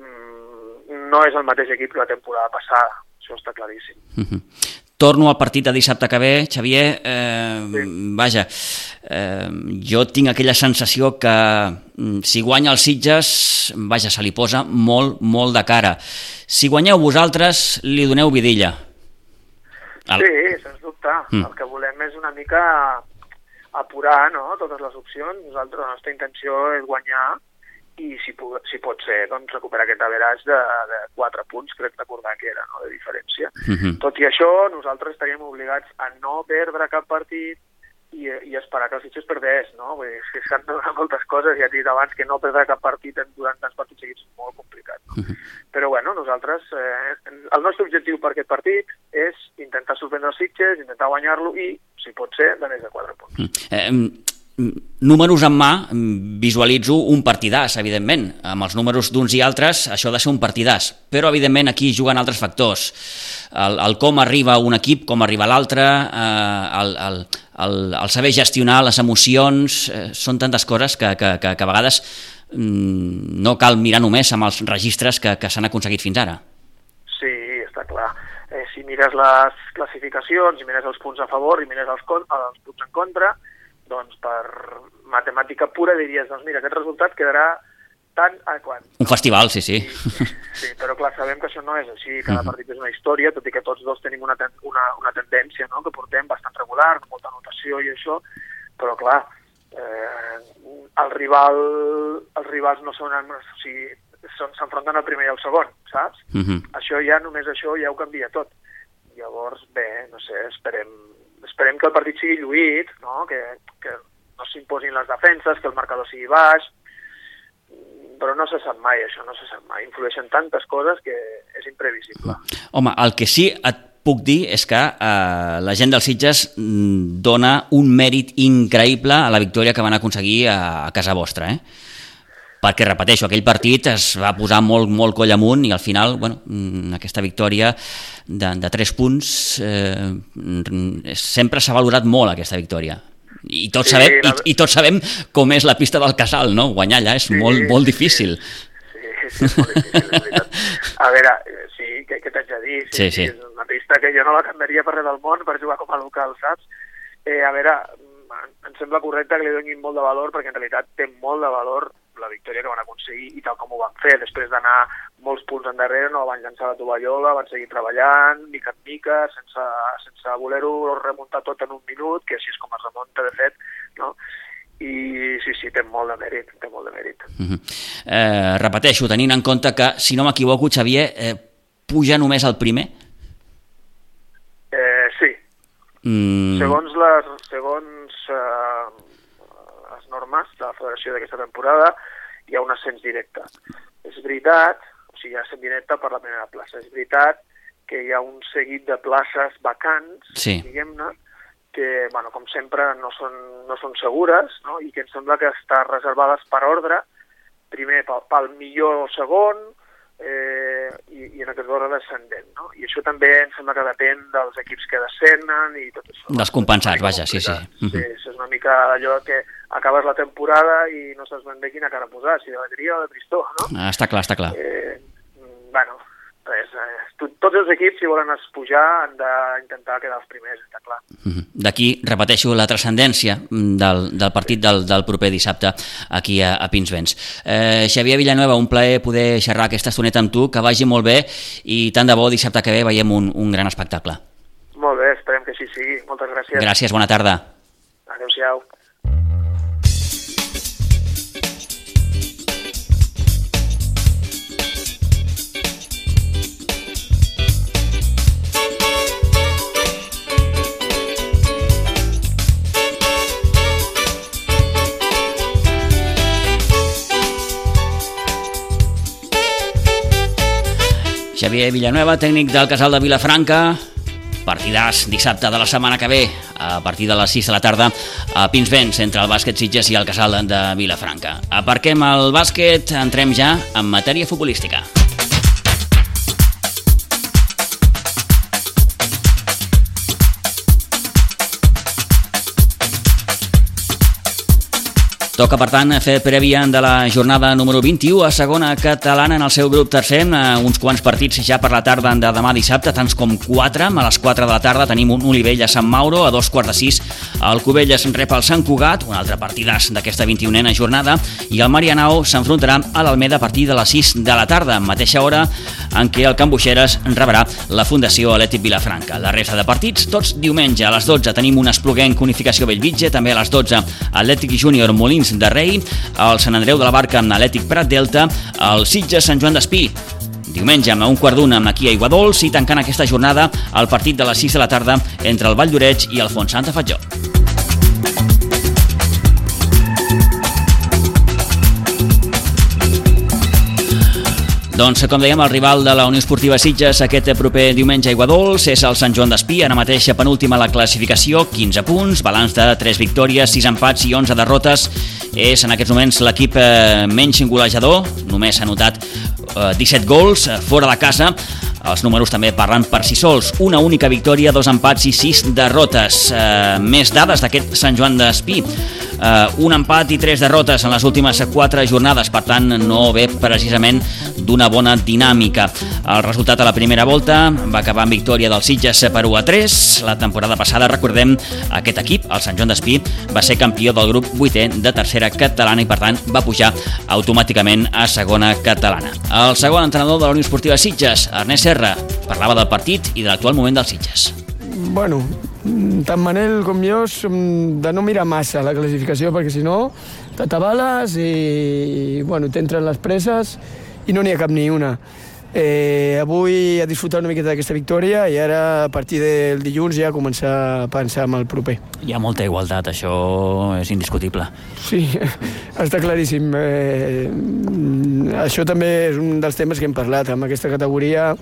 mm, no és el mateix equip que la temporada passada, això està claríssim. Mhm. Torno al partit de dissabte que ve, Xavier. Eh, Sí. Vaja, eh, jo tinc aquella sensació que mm, si guanya els Sitges, vaja, se li posa molt, molt de cara. Si guanyeu vosaltres, li doneu vidilla. El- Sí, sens dubte. Mm. El que volem és una mica apurar no? totes les opcions. Nosaltres, la nostra intenció és guanyar i si, pu si pot ser, doncs, recuperar aquest average de, de 4 punts, crec recordar que era, no?, de diferència. Mhm. Tot i això, nosaltres estaríem obligats a no perdre cap partit i, i esperar que el Sitges perdés, no? Vull dir, és que s'han de donar moltes coses, ja he dit abans que no perdre cap partit en- durant tants partits seguits és molt complicat. No? Però bueno, nosaltres, eh, el nostre objectiu per aquest partit és intentar sorprendre els Sitges, intentar guanyar-lo i, si pot ser, de més de 4 punts. Eh, mm, números en mà, visualitzo un partidàs, evidentment. Amb els números d'uns i altres, això ha de ser un partidàs. Però, evidentment, aquí juguen altres factors. El, el com arriba un equip, com arriba l'altre, eh, el, el, el, el saber gestionar les emocions, eh, són tantes coses que, que, que, que a vegades mm, no cal mirar només amb els registres que, que s'han aconseguit fins ara. Sí, està clar. Eh, si mires les classificacions, i mires els punts a favor i mires els, els punts en contra, doncs per matemàtica pura diries, doncs mira, aquest resultat quedarà tant a quan. Un festival, sí, sí. Sí, però clar, sabem que això no és així, cada partit és una història, tot i que tots dos tenim una, ten una, una tendència no? que portem bastant regular, molta anotació i això, però clar, eh, el rival, els rivals no són, o sigui, s'enfronten al primer i al segon, saps? Mhm. Això ja, només això ja ho canvia tot. Llavors, bé, no sé, esperem, esperem que el partit sigui lluït, no? que, que no s'imposin les defenses, que el marcador sigui baix, però no se sap mai això, no se sap mai. Influeixen tantes coses que és imprevisible. Home, el que sí et puc dir és que eh, la gent dels Sitges mm, dona un mèrit increïble a la victòria que van aconseguir a, a casa vostra, eh? perquè, repeteixo, aquell partit es va posar molt, molt coll amunt i al final, bueno, mm, aquesta victòria de, de 3 punts, eh, sempre s'ha valorat molt aquesta victòria. I tots, Sí, sabem, i, la- i tots sabem com és la pista del Casal, no? Guanyar allà és Sí, molt, molt sí. difícil. Sí, sí, és molt difícil, és veritat. A veure, sí, què, què t'haig de dir? Sí, sí. És una pista que jo no la canviaria per res del món per jugar com a local, saps? Eh, a veure, mm, em sembla correcte que li donin molt de valor perquè en realitat té molt de valor la victòria que van aconseguir i tal com ho van fer. Després d'anar molts punts endarrere, no van llançar la tovallola, van seguir treballant, mica en mica, sense, sense voler-ho remuntar tot en un minut, que així és com es remunta, de fet, no? I sí, sí, té molt de mèrit, té molt de mèrit. Mhm. eh, repeteixo, tenint en compte que, si no m'equivoco, Xavier, eh, puja només el primer? Eh, sí, Mm, Segons les, segons eh, normes de la federació d'aquesta temporada, hi ha un ascens directe. És veritat, o sigui, hi ha ascens directe per la primera plaça. És veritat que hi ha un seguit de places vacants, Sí. diguem-ne, que, bueno, com sempre, no són, no són segures, no? i que em sembla que estan reservades per ordre, primer pel, pel millor segon, eh, i, i en aquest ordre descendent. No? I això també em sembla que depèn dels equips que descenen i tot això. Dels compensats, vaja, sí, sí. Mhm. sí. És una mica allò que acabes la temporada i no saps ben bé quina cara posar, si d'alegria o de tristor, no? Ah, està clar, està clar. Eh, mm, bueno, res, eh, to- tots els equips, si volen pujar, han d'intentar quedar els primers, està clar. Mhm. D'aquí, repeteixo, la transcendència del, del partit del, del proper dissabte aquí a, a Pinsbens. Eh, Xavier Villanueva, un plaer poder xerrar aquesta estoneta amb tu, que vagi molt bé i tant de bo dissabte que ve veiem un, un gran espectacle. Molt bé, esperem que així sigui. Moltes gràcies. Gràcies, bona tarda. Adéu-siau. Xavier Villanueva, tècnic del Casal de Vilafranca, partidàs dissabte de la setmana que ve a partir de les 6 de la tarda a Pinsbens entre el bàsquet Sitges i el Casal de Vilafranca. Aparquem el bàsquet, entrem ja en matèria futbolística. Toca, per tant, fer prèvia de la jornada número 21 a segona catalana en el seu grup tercer. Eh, uns quants partits ja per la tarda de demà dissabte, tants com 4. A les 4 de la tarda tenim un Olivella Sant Mauro, a dos quarts de 6 el Cubelles rep el Sant Cugat, un altre partidàs d'aquesta 21a jornada, i el Marianao s'enfrontarà a l'Almeda a partir de les 6 de la tarda, mateixa hora en què el Can Buixeres rebrà la Fundació Atlètic Vilafranca. La resta de partits, tots diumenge a les 12 tenim un Espluguenc Unificació Bellvitge, també a les 12 Atlètic Júnior Molins de Rei, el Sant Andreu de la Barca amb Atlètic Prat Delta, el Sitges Sant Joan d'Espí, Diumenge, a un quart d'una, amb aquí a Iguadols i tancant aquesta jornada el partit de les 6 de la tarda entre el Vall d'Oreig i el Font Santa Fatjó. Doncs, com dèiem, el rival de la Unió Esportiva Sitges aquest proper diumenge a Iguadols és el Sant Joan d'Espí, ara mateix penúltima a la classificació, 15 punts, balanç de 3 victòries, 6 empats i 11 derrotes. És en aquests moments l'equip eh, menys golejador, només ha anotat eh, 17 gols eh, fora de casa. Els números també parlen per si sols. Una única victòria, dos empats i sis derrotes. Eh, més dades d'aquest Sant Joan d'Espí. Eh, un empat i tres derrotes en les últimes quatre jornades, per tant no ve precisament d'una bona dinàmica. El resultat a la primera volta va acabar amb victòria del Sitges per 1 a 3. La temporada passada, recordem, aquest equip, el Sant Joan d'Espí, va ser campió del grup 8è de tercera catalana i per tant va pujar automàticament a segona catalana. El segon entrenador de la Unió Esportiva Sitges, Ernest Serra, parlava del partit i de l'actual moment dels Sitges. Bueno, tant Manel com jo som de no mirar massa la classificació perquè si no t'atabales i bueno, t'entren les presses i no n'hi ha cap ni una. Eh, avui a disfrutar una miqueta d'aquesta victòria i ara a partir del dilluns ja començar a pensar en el proper. Hi ha molta igualtat, això és indiscutible. Sí, està claríssim. Eh, això també és un dels temes que hem parlat. Amb aquesta categoria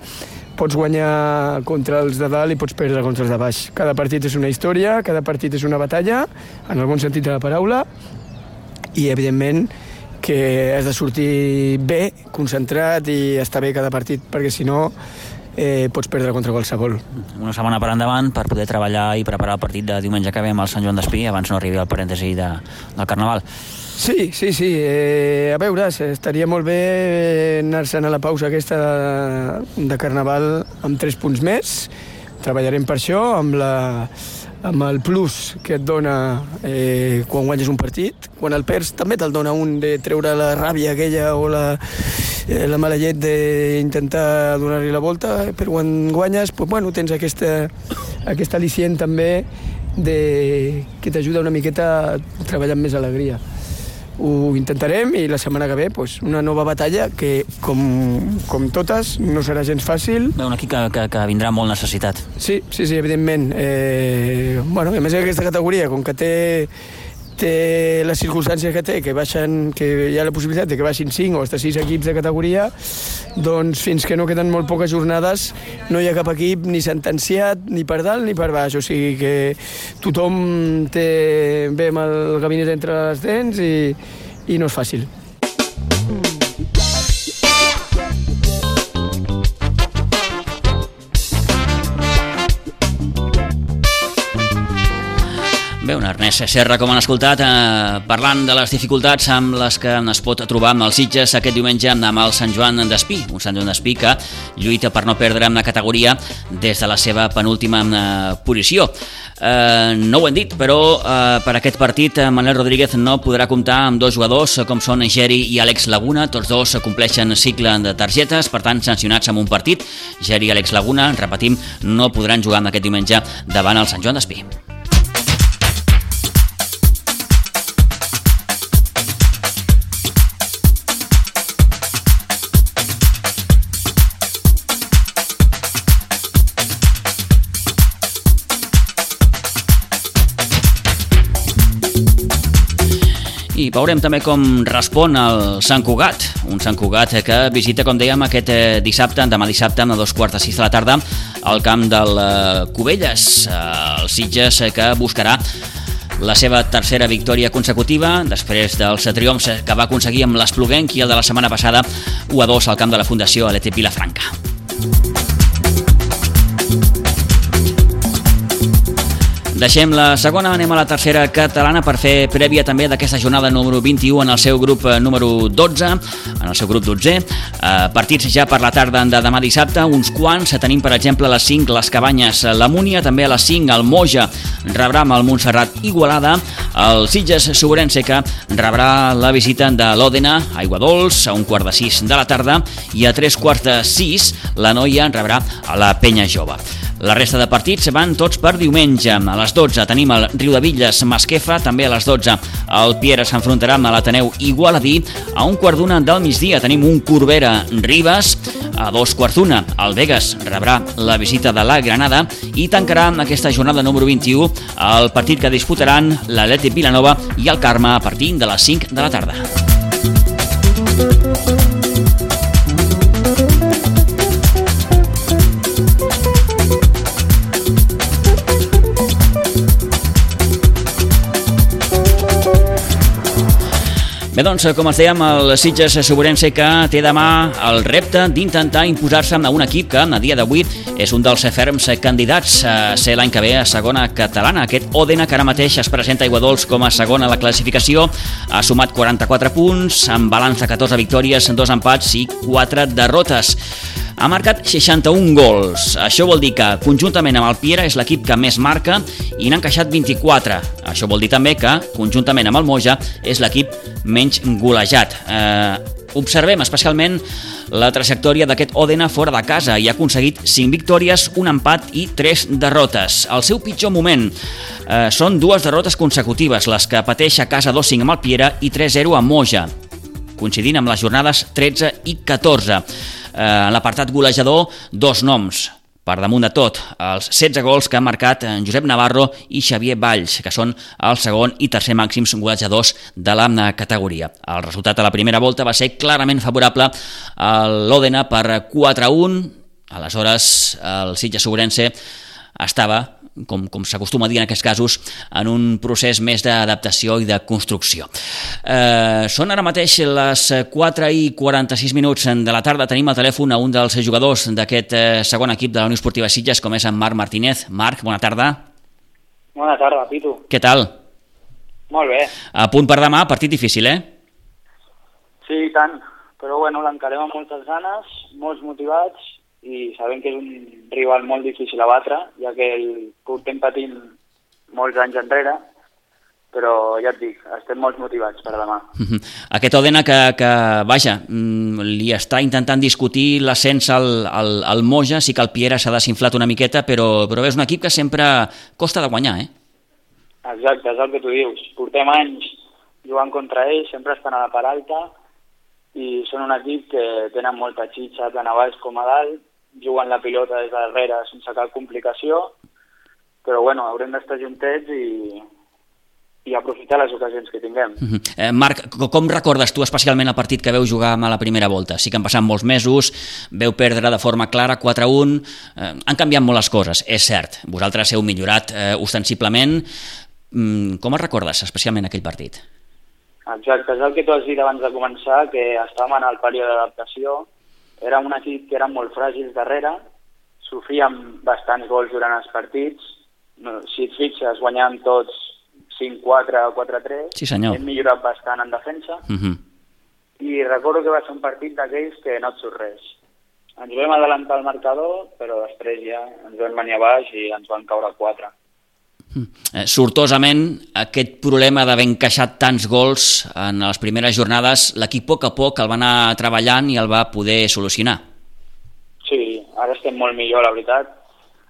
pots guanyar contra els de dalt i pots perdre contra els de baix. Cada partit és una història, cada partit és una batalla, en el bon sentit de la paraula, i evidentment que has de sortir bé, concentrat i estar bé cada partit, perquè si no eh, pots perdre contra qualsevol. Una setmana per endavant per poder treballar i preparar el partit de diumenge que ve amb el Sant Joan d'Espí abans no arribi el parèntesi de, del Carnaval. Sí, sí, sí. Eh, a veure, estaria molt bé anar-se'n a la pausa aquesta de, de Carnaval amb tres punts més. Treballarem per això, amb, la, amb el plus que et dona eh, quan guanyes un partit. Quan el perds també te'l dona un de treure la ràbia aquella o la, eh, la mala llet d'intentar donar-li la volta, però quan guanyes, pues, bueno, tens aquesta, aquesta al·licient també de, que t'ajuda una miqueta a treballar amb més alegria ho intentarem i la setmana que ve pues, una nova batalla que, com, com totes, no serà gens fàcil. Un equip que, que, que vindrà molt necessitat. Sí, sí, sí, evidentment. Eh, bueno, a més aquesta categoria, com que té té les circumstàncies que té, que, baixen, que hi ha la possibilitat de que baixin 5 o hasta 6 equips de categoria, doncs fins que no queden molt poques jornades no hi ha cap equip ni sentenciat ni per dalt ni per baix, o sigui que tothom té bé amb el gabinet entre les dents i, i no és fàcil. Bé, un Ernest Serra, com han escoltat, eh, parlant de les dificultats amb les que es pot trobar amb els Sitges aquest diumenge amb el Sant Joan d'Espí, un Sant Joan d'Espí que lluita per no perdre en la categoria des de la seva penúltima eh, posició. Eh, no ho hem dit, però eh, per aquest partit eh, Manuel Rodríguez no podrà comptar amb dos jugadors com són Geri i Àlex Laguna, tots dos compleixen cicle de targetes, per tant sancionats amb un partit. Geri i Àlex Laguna, repetim, no podran jugar amb aquest diumenge davant el Sant Joan d'Espí. I veurem també com respon el Sant Cugat, un Sant Cugat que visita, com dèiem, aquest eh, dissabte, demà dissabte, a dos quarts de sis de la tarda, al camp del eh, Cubelles, el Sitges que buscarà la seva tercera victòria consecutiva després dels triomfs que va aconseguir amb l'Espluguenc i el de la setmana passada 1 a 2 al camp de la Fundació Alete Vilafranca. Deixem la segona, anem a la tercera catalana per fer prèvia també d'aquesta jornada número 21 en el seu grup eh, número 12, en el seu grup 12. Eh, partits ja per la tarda de demà dissabte, uns quants. Tenim, per exemple, a les 5 les Cabanyes, la Múnia, també a les 5 el Moja rebrà amb el Montserrat Igualada, el Sitges Sobrense que rebrà la visita de l'Òdena, Aigua Dols, a un quart de 6 de la tarda, i a tres quarts de 6 la Noia rebrà a la Penya Jove. La resta de partits van tots per diumenge. A les 12 tenim el Riu de Villes Masquefa, també a les 12 el Piera s'enfrontarà amb l'Ateneu Igualadí. A un quart d'una del migdia tenim un Corbera Ribes. A dos quarts d'una el Vegas rebrà la visita de la Granada i tancarà aquesta jornada número 21 el partit que disputaran l'Atlètic Vilanova i el Carme a partir de les 5 de la tarda. Bé, doncs, com els dèiem, el Sitges Soburense que té demà el repte d'intentar imposar-se a un equip que, a dia d'avui, és un dels ferms candidats a ser l'any que ve a segona catalana. Aquest Òdena, que ara mateix es presenta a Iguadols com a segona a la classificació, ha sumat 44 punts, amb balanç de 14 victòries, dos empats i 4 derrotes ha marcat 61 gols. Això vol dir que, conjuntament amb el Piera, és l'equip que més marca i n'ha encaixat 24. Això vol dir també que, conjuntament amb el Moja, és l'equip menys golejat. Eh, observem especialment la trajectòria d'aquest Òdena fora de casa i ha aconseguit 5 victòries, un empat i 3 derrotes. El seu pitjor moment eh, són dues derrotes consecutives, les que pateix a casa 2-5 amb el Piera i 3-0 a Moja, coincidint amb les jornades 13 i 14 eh, en l'apartat golejador dos noms, per damunt de tot, els 16 gols que han marcat Josep Navarro i Xavier Valls, que són el segon i tercer màxims golejadors de la categoria. El resultat a la primera volta va ser clarament favorable a l'Òdena per 4-1, aleshores el Sitges Sobrense estava com, com s'acostuma a dir en aquests casos, en un procés més d'adaptació i de construcció. Eh, són ara mateix les 4 i 46 minuts de la tarda. Tenim al telèfon a un dels jugadors d'aquest eh, segon equip de la Unió Esportiva Sitges, com és en Marc Martínez. Marc, bona tarda. Bona tarda, Pitu. Què tal? Molt bé. A punt per demà, partit difícil, eh? Sí, tant. Però bueno, l'encarem amb moltes ganes, molts motivats i sabem que és un rival molt difícil a batre, ja que el portem patint molts anys enrere, però ja et dic, estem molt motivats per demà. Aquest Odena que, que vaja, mm, li està intentant discutir l'ascens al, al, al Moja, sí que el Piera s'ha desinflat una miqueta, però, però és un equip que sempre costa de guanyar, eh? Exacte, és el que tu dius. Portem anys jugant contra ells, sempre estan a la part alta, i són un equip que tenen molta xitxa tant a baix com a dalt, juguen la pilota des de darrere sense cap complicació, però bueno, haurem d'estar juntets i, i aprofitar les ocasions que tinguem. Uh -huh. eh, Marc, com recordes tu especialment el partit que veu jugar a la primera volta? Sí que han passat molts mesos, veu perdre de forma clara 4-1, eh, han canviat molt les coses, és cert. Vosaltres heu millorat eh, ostensiblement. Mm, com el recordes especialment aquell partit? Exacte, és el que tu has dit abans de començar, que estàvem en el període d'adaptació, era un equip que eren molt fràgils darrere, sofríem bastants gols durant els partits, no, si et fixes guanyàvem tots 5-4 o 4-3, sí, senyor. hem millorat bastant en defensa, Uh -huh. i recordo que va ser un partit d'aquells que no et surt res. Ens vam adelantar el marcador, però després ja ens vam venir a baix i ens van caure 4. Eh, sortosament, aquest problema d'haver encaixat tants gols en les primeres jornades, l'equip a poc a poc el va anar treballant i el va poder solucionar. Sí, ara estem molt millor, la veritat.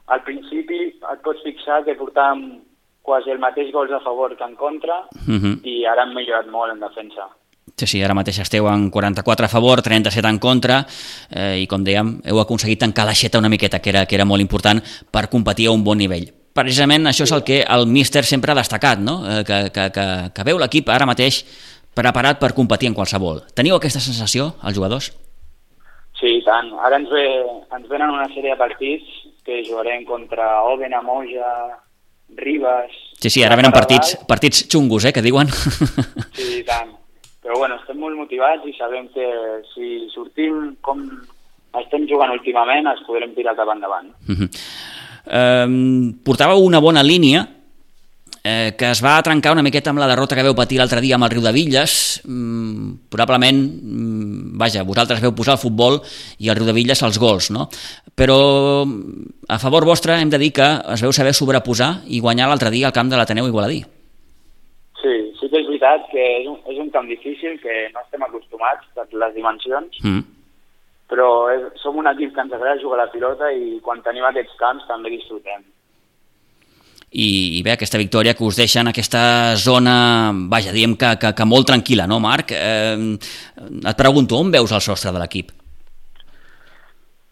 Al principi et pots fixar que portàvem quasi el mateix gols a favor que en contra Uh -huh. i ara hem millorat molt en defensa. Sí, sí, ara mateix esteu en 44 a favor, 37 en contra, eh, i com dèiem, heu aconseguit tancar l'aixeta una miqueta, que era, que era molt important per competir a un bon nivell. Precisament això és el que el míster sempre ha destacat, no? eh, que, que, que, que veu l'equip ara mateix preparat per competir en qualsevol. Teniu aquesta sensació, els jugadors? Sí, tant. Ara ens, ve, ens venen una sèrie de partits que jugarem contra Òdena, Moja, Ribes... Sí, sí, ara venen partits, partits xungos, eh, que diuen. Sí, tant. Però bueno, estem molt motivats i sabem que si sortim com estem jugant últimament es podrem tirar cap endavant. Mhm. Eh, portàveu una bona línia eh, que es va trencar una miqueta amb la derrota que veu patir l'altre dia amb el Riu de Villes. Mm, probablement, mm, vaja, vosaltres veu posar el futbol i el Riu de Villes els gols, no? Però a favor vostre hem de dir que es veu saber sobreposar i guanyar l'altre dia al camp de l'Ateneu Igualadí. Sí, sí que és veritat que és un, és un camp difícil, que no estem acostumats per les dimensions, Mm. Però és, som un equip que ens agrada jugar a la pilota i quan tenim aquests camps també disfrutem. I, i bé, aquesta victòria que us deixa en aquesta zona, vaja, diguem que, que, que molt tranquil·la, no, Marc? Eh, et pregunto, on veus el sostre de l'equip?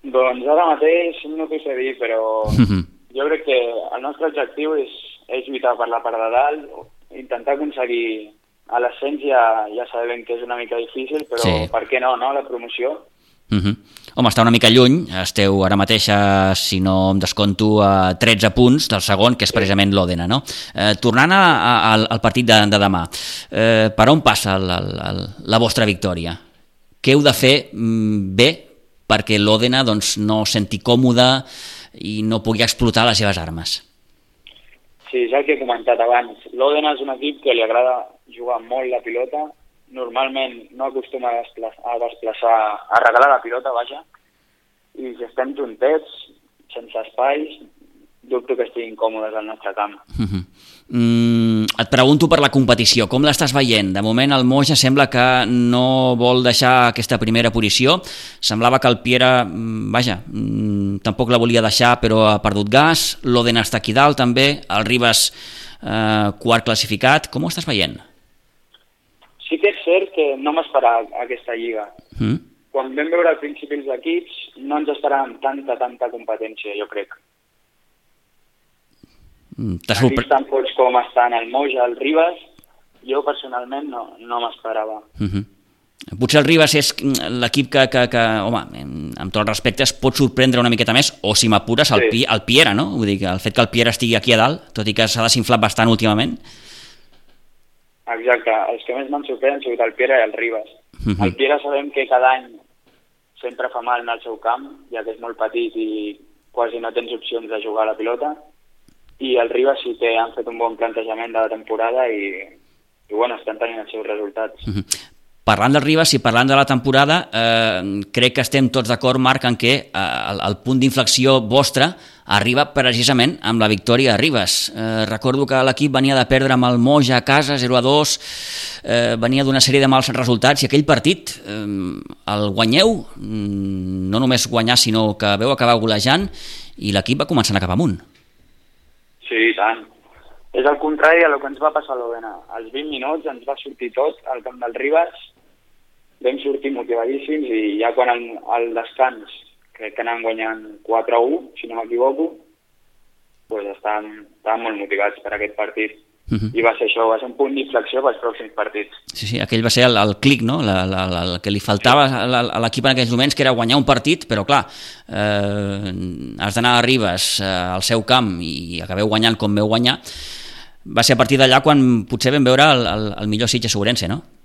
Doncs ara mateix no t'ho sé dir, però Mhm. jo crec que el nostre objectiu és, és lluitar per la part de dalt, intentar aconseguir a l'ascens ja, ja sabem que és una mica difícil, però Sí. per què no, no, la promoció? Uh -huh. Home, està una mica lluny, esteu ara mateix, a, si no em desconto, a 13 punts del segon, que és precisament l'Òdena, no? Eh, tornant a, a, al, al partit de, de demà, eh, per on passa el, el, el, la vostra victòria? Què heu de fer mm, bé perquè l'Òdena doncs, no es senti còmode i no pugui explotar les seves armes? Sí, és el que he comentat abans. L'Òdena és un equip que li agrada jugar molt la pilota, normalment no acostuma a desplaçar, a, regalar la pilota, vaja, i si estem juntets, sense espais, dubto que estiguin còmodes al nostre camp. Uh -huh. mm, et pregunto per la competició, com l'estàs veient? De moment el Moja sembla que no vol deixar aquesta primera posició, semblava que el Piera, mm, vaja, mm, tampoc la volia deixar però ha perdut gas, l'Oden està aquí dalt també, el Ribas eh, quart classificat, com ho estàs veient? Sí que és cert que no m'esperava aquesta lliga. Mm? Quan vam veure al principi els equips, no ens esperàvem tanta, tanta competència, jo crec. Mm, T'ha sorprès? tan forts com estan el Moja, el Ribas, jo personalment no, no m'esperava. Uh -huh. Potser el Ribas és l'equip que, que, que, home, amb tot el respecte, es pot sorprendre una miqueta més, o si m'apures, el, sí. el Piera, no? Vull dir que el fet que el Piera estigui aquí a dalt, tot i que s'ha desinflat bastant últimament. Exacte, els que més m'han sorprès han sigut el Piera i el Ribas. Uh -huh. El Piera sabem que cada any sempre fa mal en el seu camp, ja que és molt petit i quasi no tens opcions de jugar a la pilota, i el Ribas sí que han fet un bon plantejament de la temporada i, i bueno, estan tenint els seus resultats. Uh -huh. Parlant del Ribas i parlant de la temporada, eh, crec que estem tots d'acord, Marc, en què eh, el, el punt d'inflexió vostre arriba precisament amb la victòria a Ribas. Eh, recordo que l'equip venia de perdre amb el Moja a casa, 0 a 2, eh, venia d'una sèrie de mals resultats i aquell partit eh, el guanyeu, mm, no només guanyar, sinó que veu acabar golejant i l'equip va començar a cap amunt. Sí, tant. És el contrari del que ens va passar a l'Ovena. Als 20 minuts ens va sortir tot al camp del Ribas, vam sortir motivadíssims i ja quan al, al descans crec que anàvem guanyant 4 a 1, si no m'equivoco, pues estàvem, estàvem molt motivats per aquest partit. Uh mhm. -huh. I va ser això, va ser un punt d'inflexió pels pròxims partits. Sí, sí, aquell va ser el, el clic, no? La, la, la, el que li faltava sí. a l'equip en aquells moments, que era guanyar un partit, però clar, eh, has d'anar a Ribes, eh, al seu camp, i acabeu guanyant com veu guanyar. Va ser a partir d'allà quan potser vam veure el, el, el millor Sitges Sobrense, no?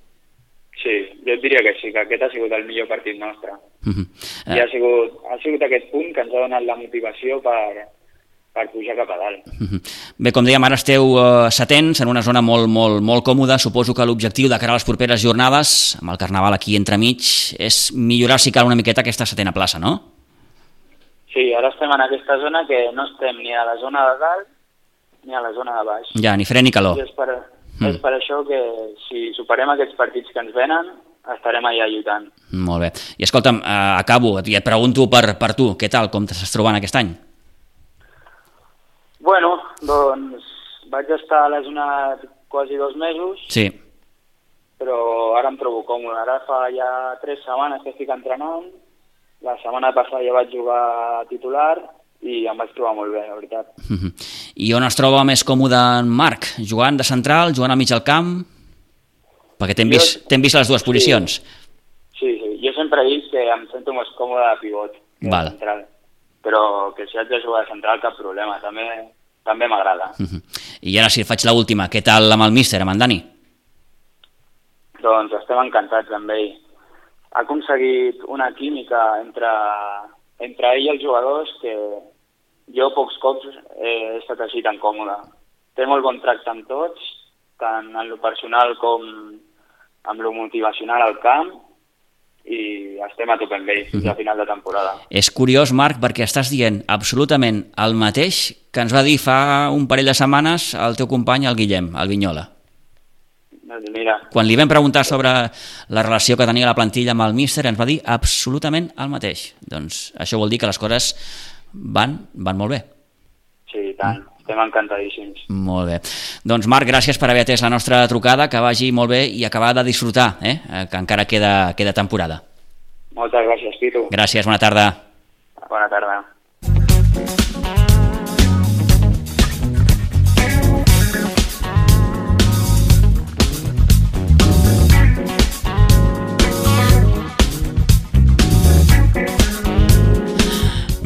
Jo diria que sí, que aquest ha sigut el millor partit nostre. Uh -huh. uh... I ha sigut, ha sigut aquest punt que ens ha donat la motivació per, per pujar cap a dalt. Uh -huh. Bé, com dèiem, ara esteu uh, setents en una zona molt, molt, molt còmoda. Suposo que l'objectiu de cara a les properes jornades, amb el Carnaval aquí entremig, és millorar, si cal, una miqueta aquesta setena plaça, no? Sí, ara estem en aquesta zona que no estem ni a la zona de dalt ni a la zona de baix. Ja, ni fred ni calor. I és per, mm. és per això que si superem aquests partits que ens venen, estarem allà lluitant. Molt bé. I escolta'm, eh, acabo, i et pregunto per, per tu, què tal, com t'estàs trobant aquest any? Bueno, doncs vaig estar a la zona quasi dos mesos. Sí. Però ara em trobo còmode. Ara fa ja tres setmanes que estic entrenant. La setmana passada ja vaig jugar titular i em vaig trobar molt bé, la veritat. I on es troba més còmode en Marc? Jugant de central, jugant a mig al camp? Perquè t'hem vist, vist les dues posicions. Sí, sí, jo sempre he dit que em sento més còmode de pivot que Val. de central però que si haig de jugar de central cap problema, també també m'agrada. Uh -huh. I ara si faig l'última, què tal amb el míster, amb en Dani? Doncs estem encantats amb ell. Ha aconseguit una química entre, entre ell i els jugadors que jo pocs cops he estat així tan còmode. Té molt bon tracte amb tots, tant en lo personal com amb lo motivacional al camp, i estem a tope amb ell fins a final de temporada. És curiós, Marc, perquè estàs dient absolutament el mateix que ens va dir fa un parell de setmanes el teu company, el Guillem, el Vinyola. Doncs mira. Quan li vam preguntar sobre la relació que tenia la plantilla amb el míster, ens va dir absolutament el mateix. Doncs això vol dir que les coses van, van molt bé. Sí, tant. Mm estem encantadíssims. Molt bé. Doncs Marc, gràcies per haver atès la nostra trucada, que vagi molt bé i acabar de disfrutar, eh? que encara queda, queda temporada. Moltes gràcies, Pitu. Gràcies, bona tarda. Bona tarda.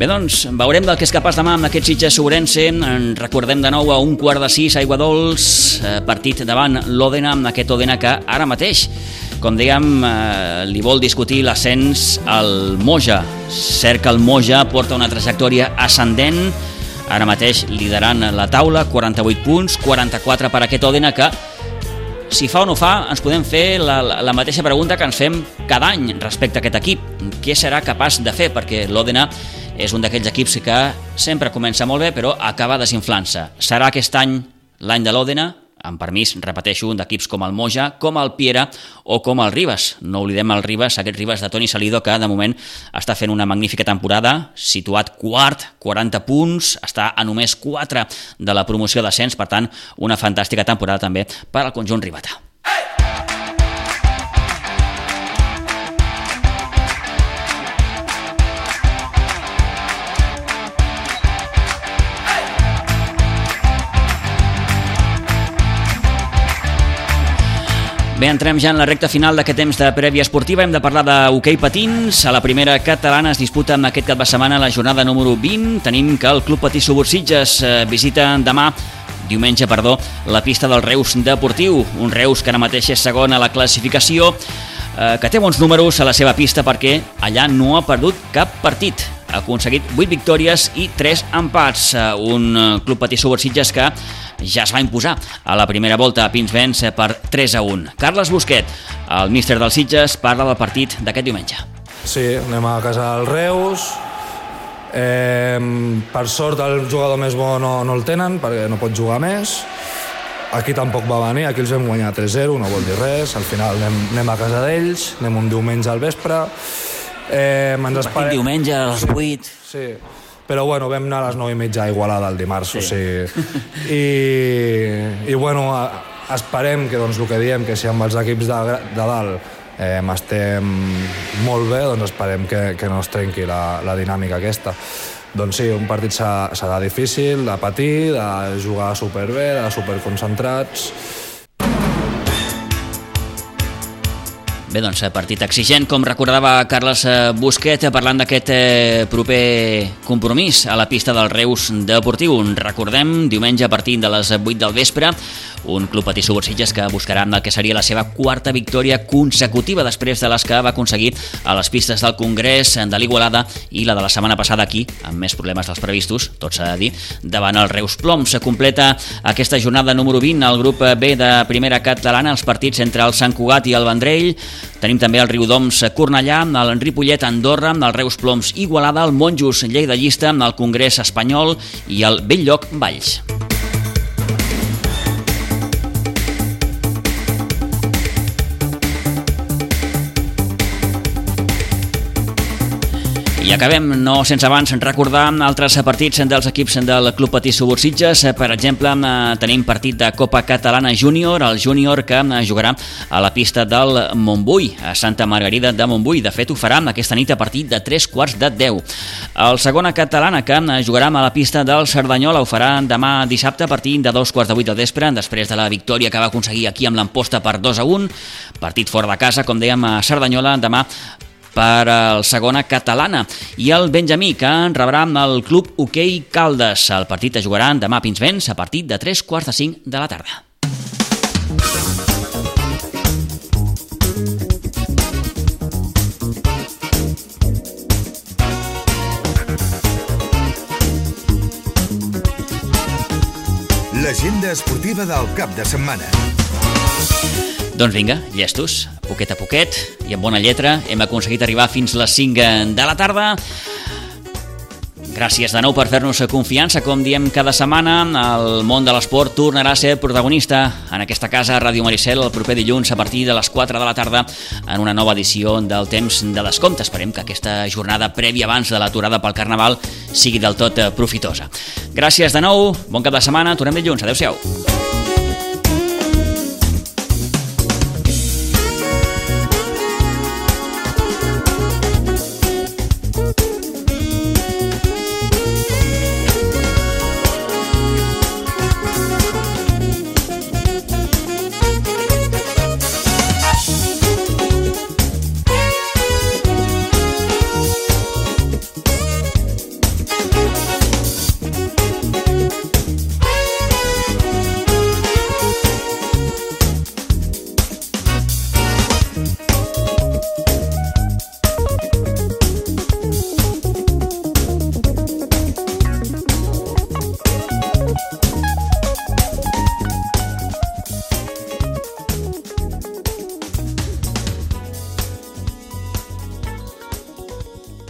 Bé, doncs, veurem del que és capaç demà amb aquest Sitges Sourense. En recordem de nou a un quart de sis, Aigua Dols, eh, partit davant l'Òdena, amb aquest Òdena que ara mateix, com dèiem, eh, li vol discutir l'ascens al Moja. Que el Moja porta una trajectòria ascendent, ara mateix liderant la taula, 48 punts, 44 per aquest Òdena que si fa o no fa, ens podem fer la, la, la mateixa pregunta que ens fem cada any respecte a aquest equip. Què serà capaç de fer? Perquè l'Òdena és un d'aquells equips que sempre comença molt bé, però acaba desinflant-se. Serà aquest any l'any de l'Òdena, amb permís, repeteixo, d'equips com el Moja, com el Piera o com el Ribas. No oblidem el Ribas, aquest Ribas de Toni Salido, que de moment està fent una magnífica temporada, situat quart, 40 punts, està a només 4 de la promoció d'ascens, per tant, una fantàstica temporada també per al conjunt ribata. Bé, entrem ja en la recta final d'aquest temps de prèvia esportiva. Hem de parlar d'hoquei patins. A la primera catalana es disputa amb aquest cap de setmana la jornada número 20. Tenim que el Club Patí Subursitges eh, visita demà diumenge, perdó, la pista del Reus Deportiu, un Reus que ara mateix és segon a la classificació, eh, que té bons números a la seva pista perquè allà no ha perdut cap partit. Ha aconseguit 8 victòries i 3 empats. Eh, un eh, club patí Subursitges que ja es va imposar a la primera volta a Pinsbens per 3 a 1. Carles Busquet, el míster dels Sitges, parla del partit d'aquest diumenge. Sí, anem a casa del Reus. Eh, per sort el jugador més bo no, no el tenen perquè no pot jugar més. Aquí tampoc va venir, aquí els vam guanyar 3-0, no vol dir res. Al final anem, anem a casa d'ells, anem un diumenge al vespre. Eh, ens esperem... diumenge a les 8. Sí, però bueno, vam anar a les 9 i mitja a Igualada el dimarts, sí. o sigui... I, i bueno, esperem que doncs, el que diem, que si amb els equips de, de dalt eh, estem molt bé, doncs esperem que, que no es trenqui la, la dinàmica aquesta. Doncs sí, un partit serà difícil, de patir, de jugar superbé, de superconcentrats, Bé, doncs, eh, partit exigent, com recordava Carles eh, Busquet, parlant d'aquest eh, proper compromís a la pista del Reus Deportiu. Recordem, diumenge a partir de les 8 del vespre, un club patí Subursitges que buscarà el que seria la seva quarta victòria consecutiva després de les que va aconseguir a les pistes del Congrés, de l'Igualada i la de la setmana passada aquí, amb més problemes dels previstos, tot s'ha de dir, davant el Reus Plom. Se completa aquesta jornada número 20 al grup B de primera catalana, els partits entre el Sant Cugat i el Vendrell, Tenim també el Riudoms Cornellà, el Ripollet Andorra, el Reus Ploms Igualada, el Monjos Lleida Llista, el Congrés Espanyol i el Belllloc Valls. I acabem, no sense abans, recordar altres partits dels equips del Club Patí Subursitges. Per exemple, tenim partit de Copa Catalana Júnior, el júnior que jugarà a la pista del Montbui, a Santa Margarida de Montbui. De fet, ho farà aquesta nit a partir de 3 quarts de 10. El segona catalana que jugarà a la pista del Cerdanyola ho farà demà dissabte a partir de 2 quarts de 8 de vespre, després de la victòria que va aconseguir aquí amb l'emposta per 2 a 1. Partit fora de casa, com dèiem, a Cerdanyola demà per al segona catalana i el Benjamí que en rebrà amb el club Hoquei Caldes. El partit es jugarà demà a Pinsbens a partir de 3 quarts de 5 de la tarda. L'agenda esportiva del cap de setmana. Doncs vinga, llestos, poquet a poquet i amb bona lletra hem aconseguit arribar fins les 5 de la tarda. Gràcies de nou per fer-nos confiança. Com diem cada setmana, el món de l'esport tornarà a ser protagonista en aquesta casa, Ràdio Maricel, el proper dilluns a partir de les 4 de la tarda en una nova edició del Temps de Descompte. Esperem que aquesta jornada prèvia abans de l'aturada pel Carnaval sigui del tot profitosa. Gràcies de nou, bon cap de setmana, tornem dilluns. Adéu-siau.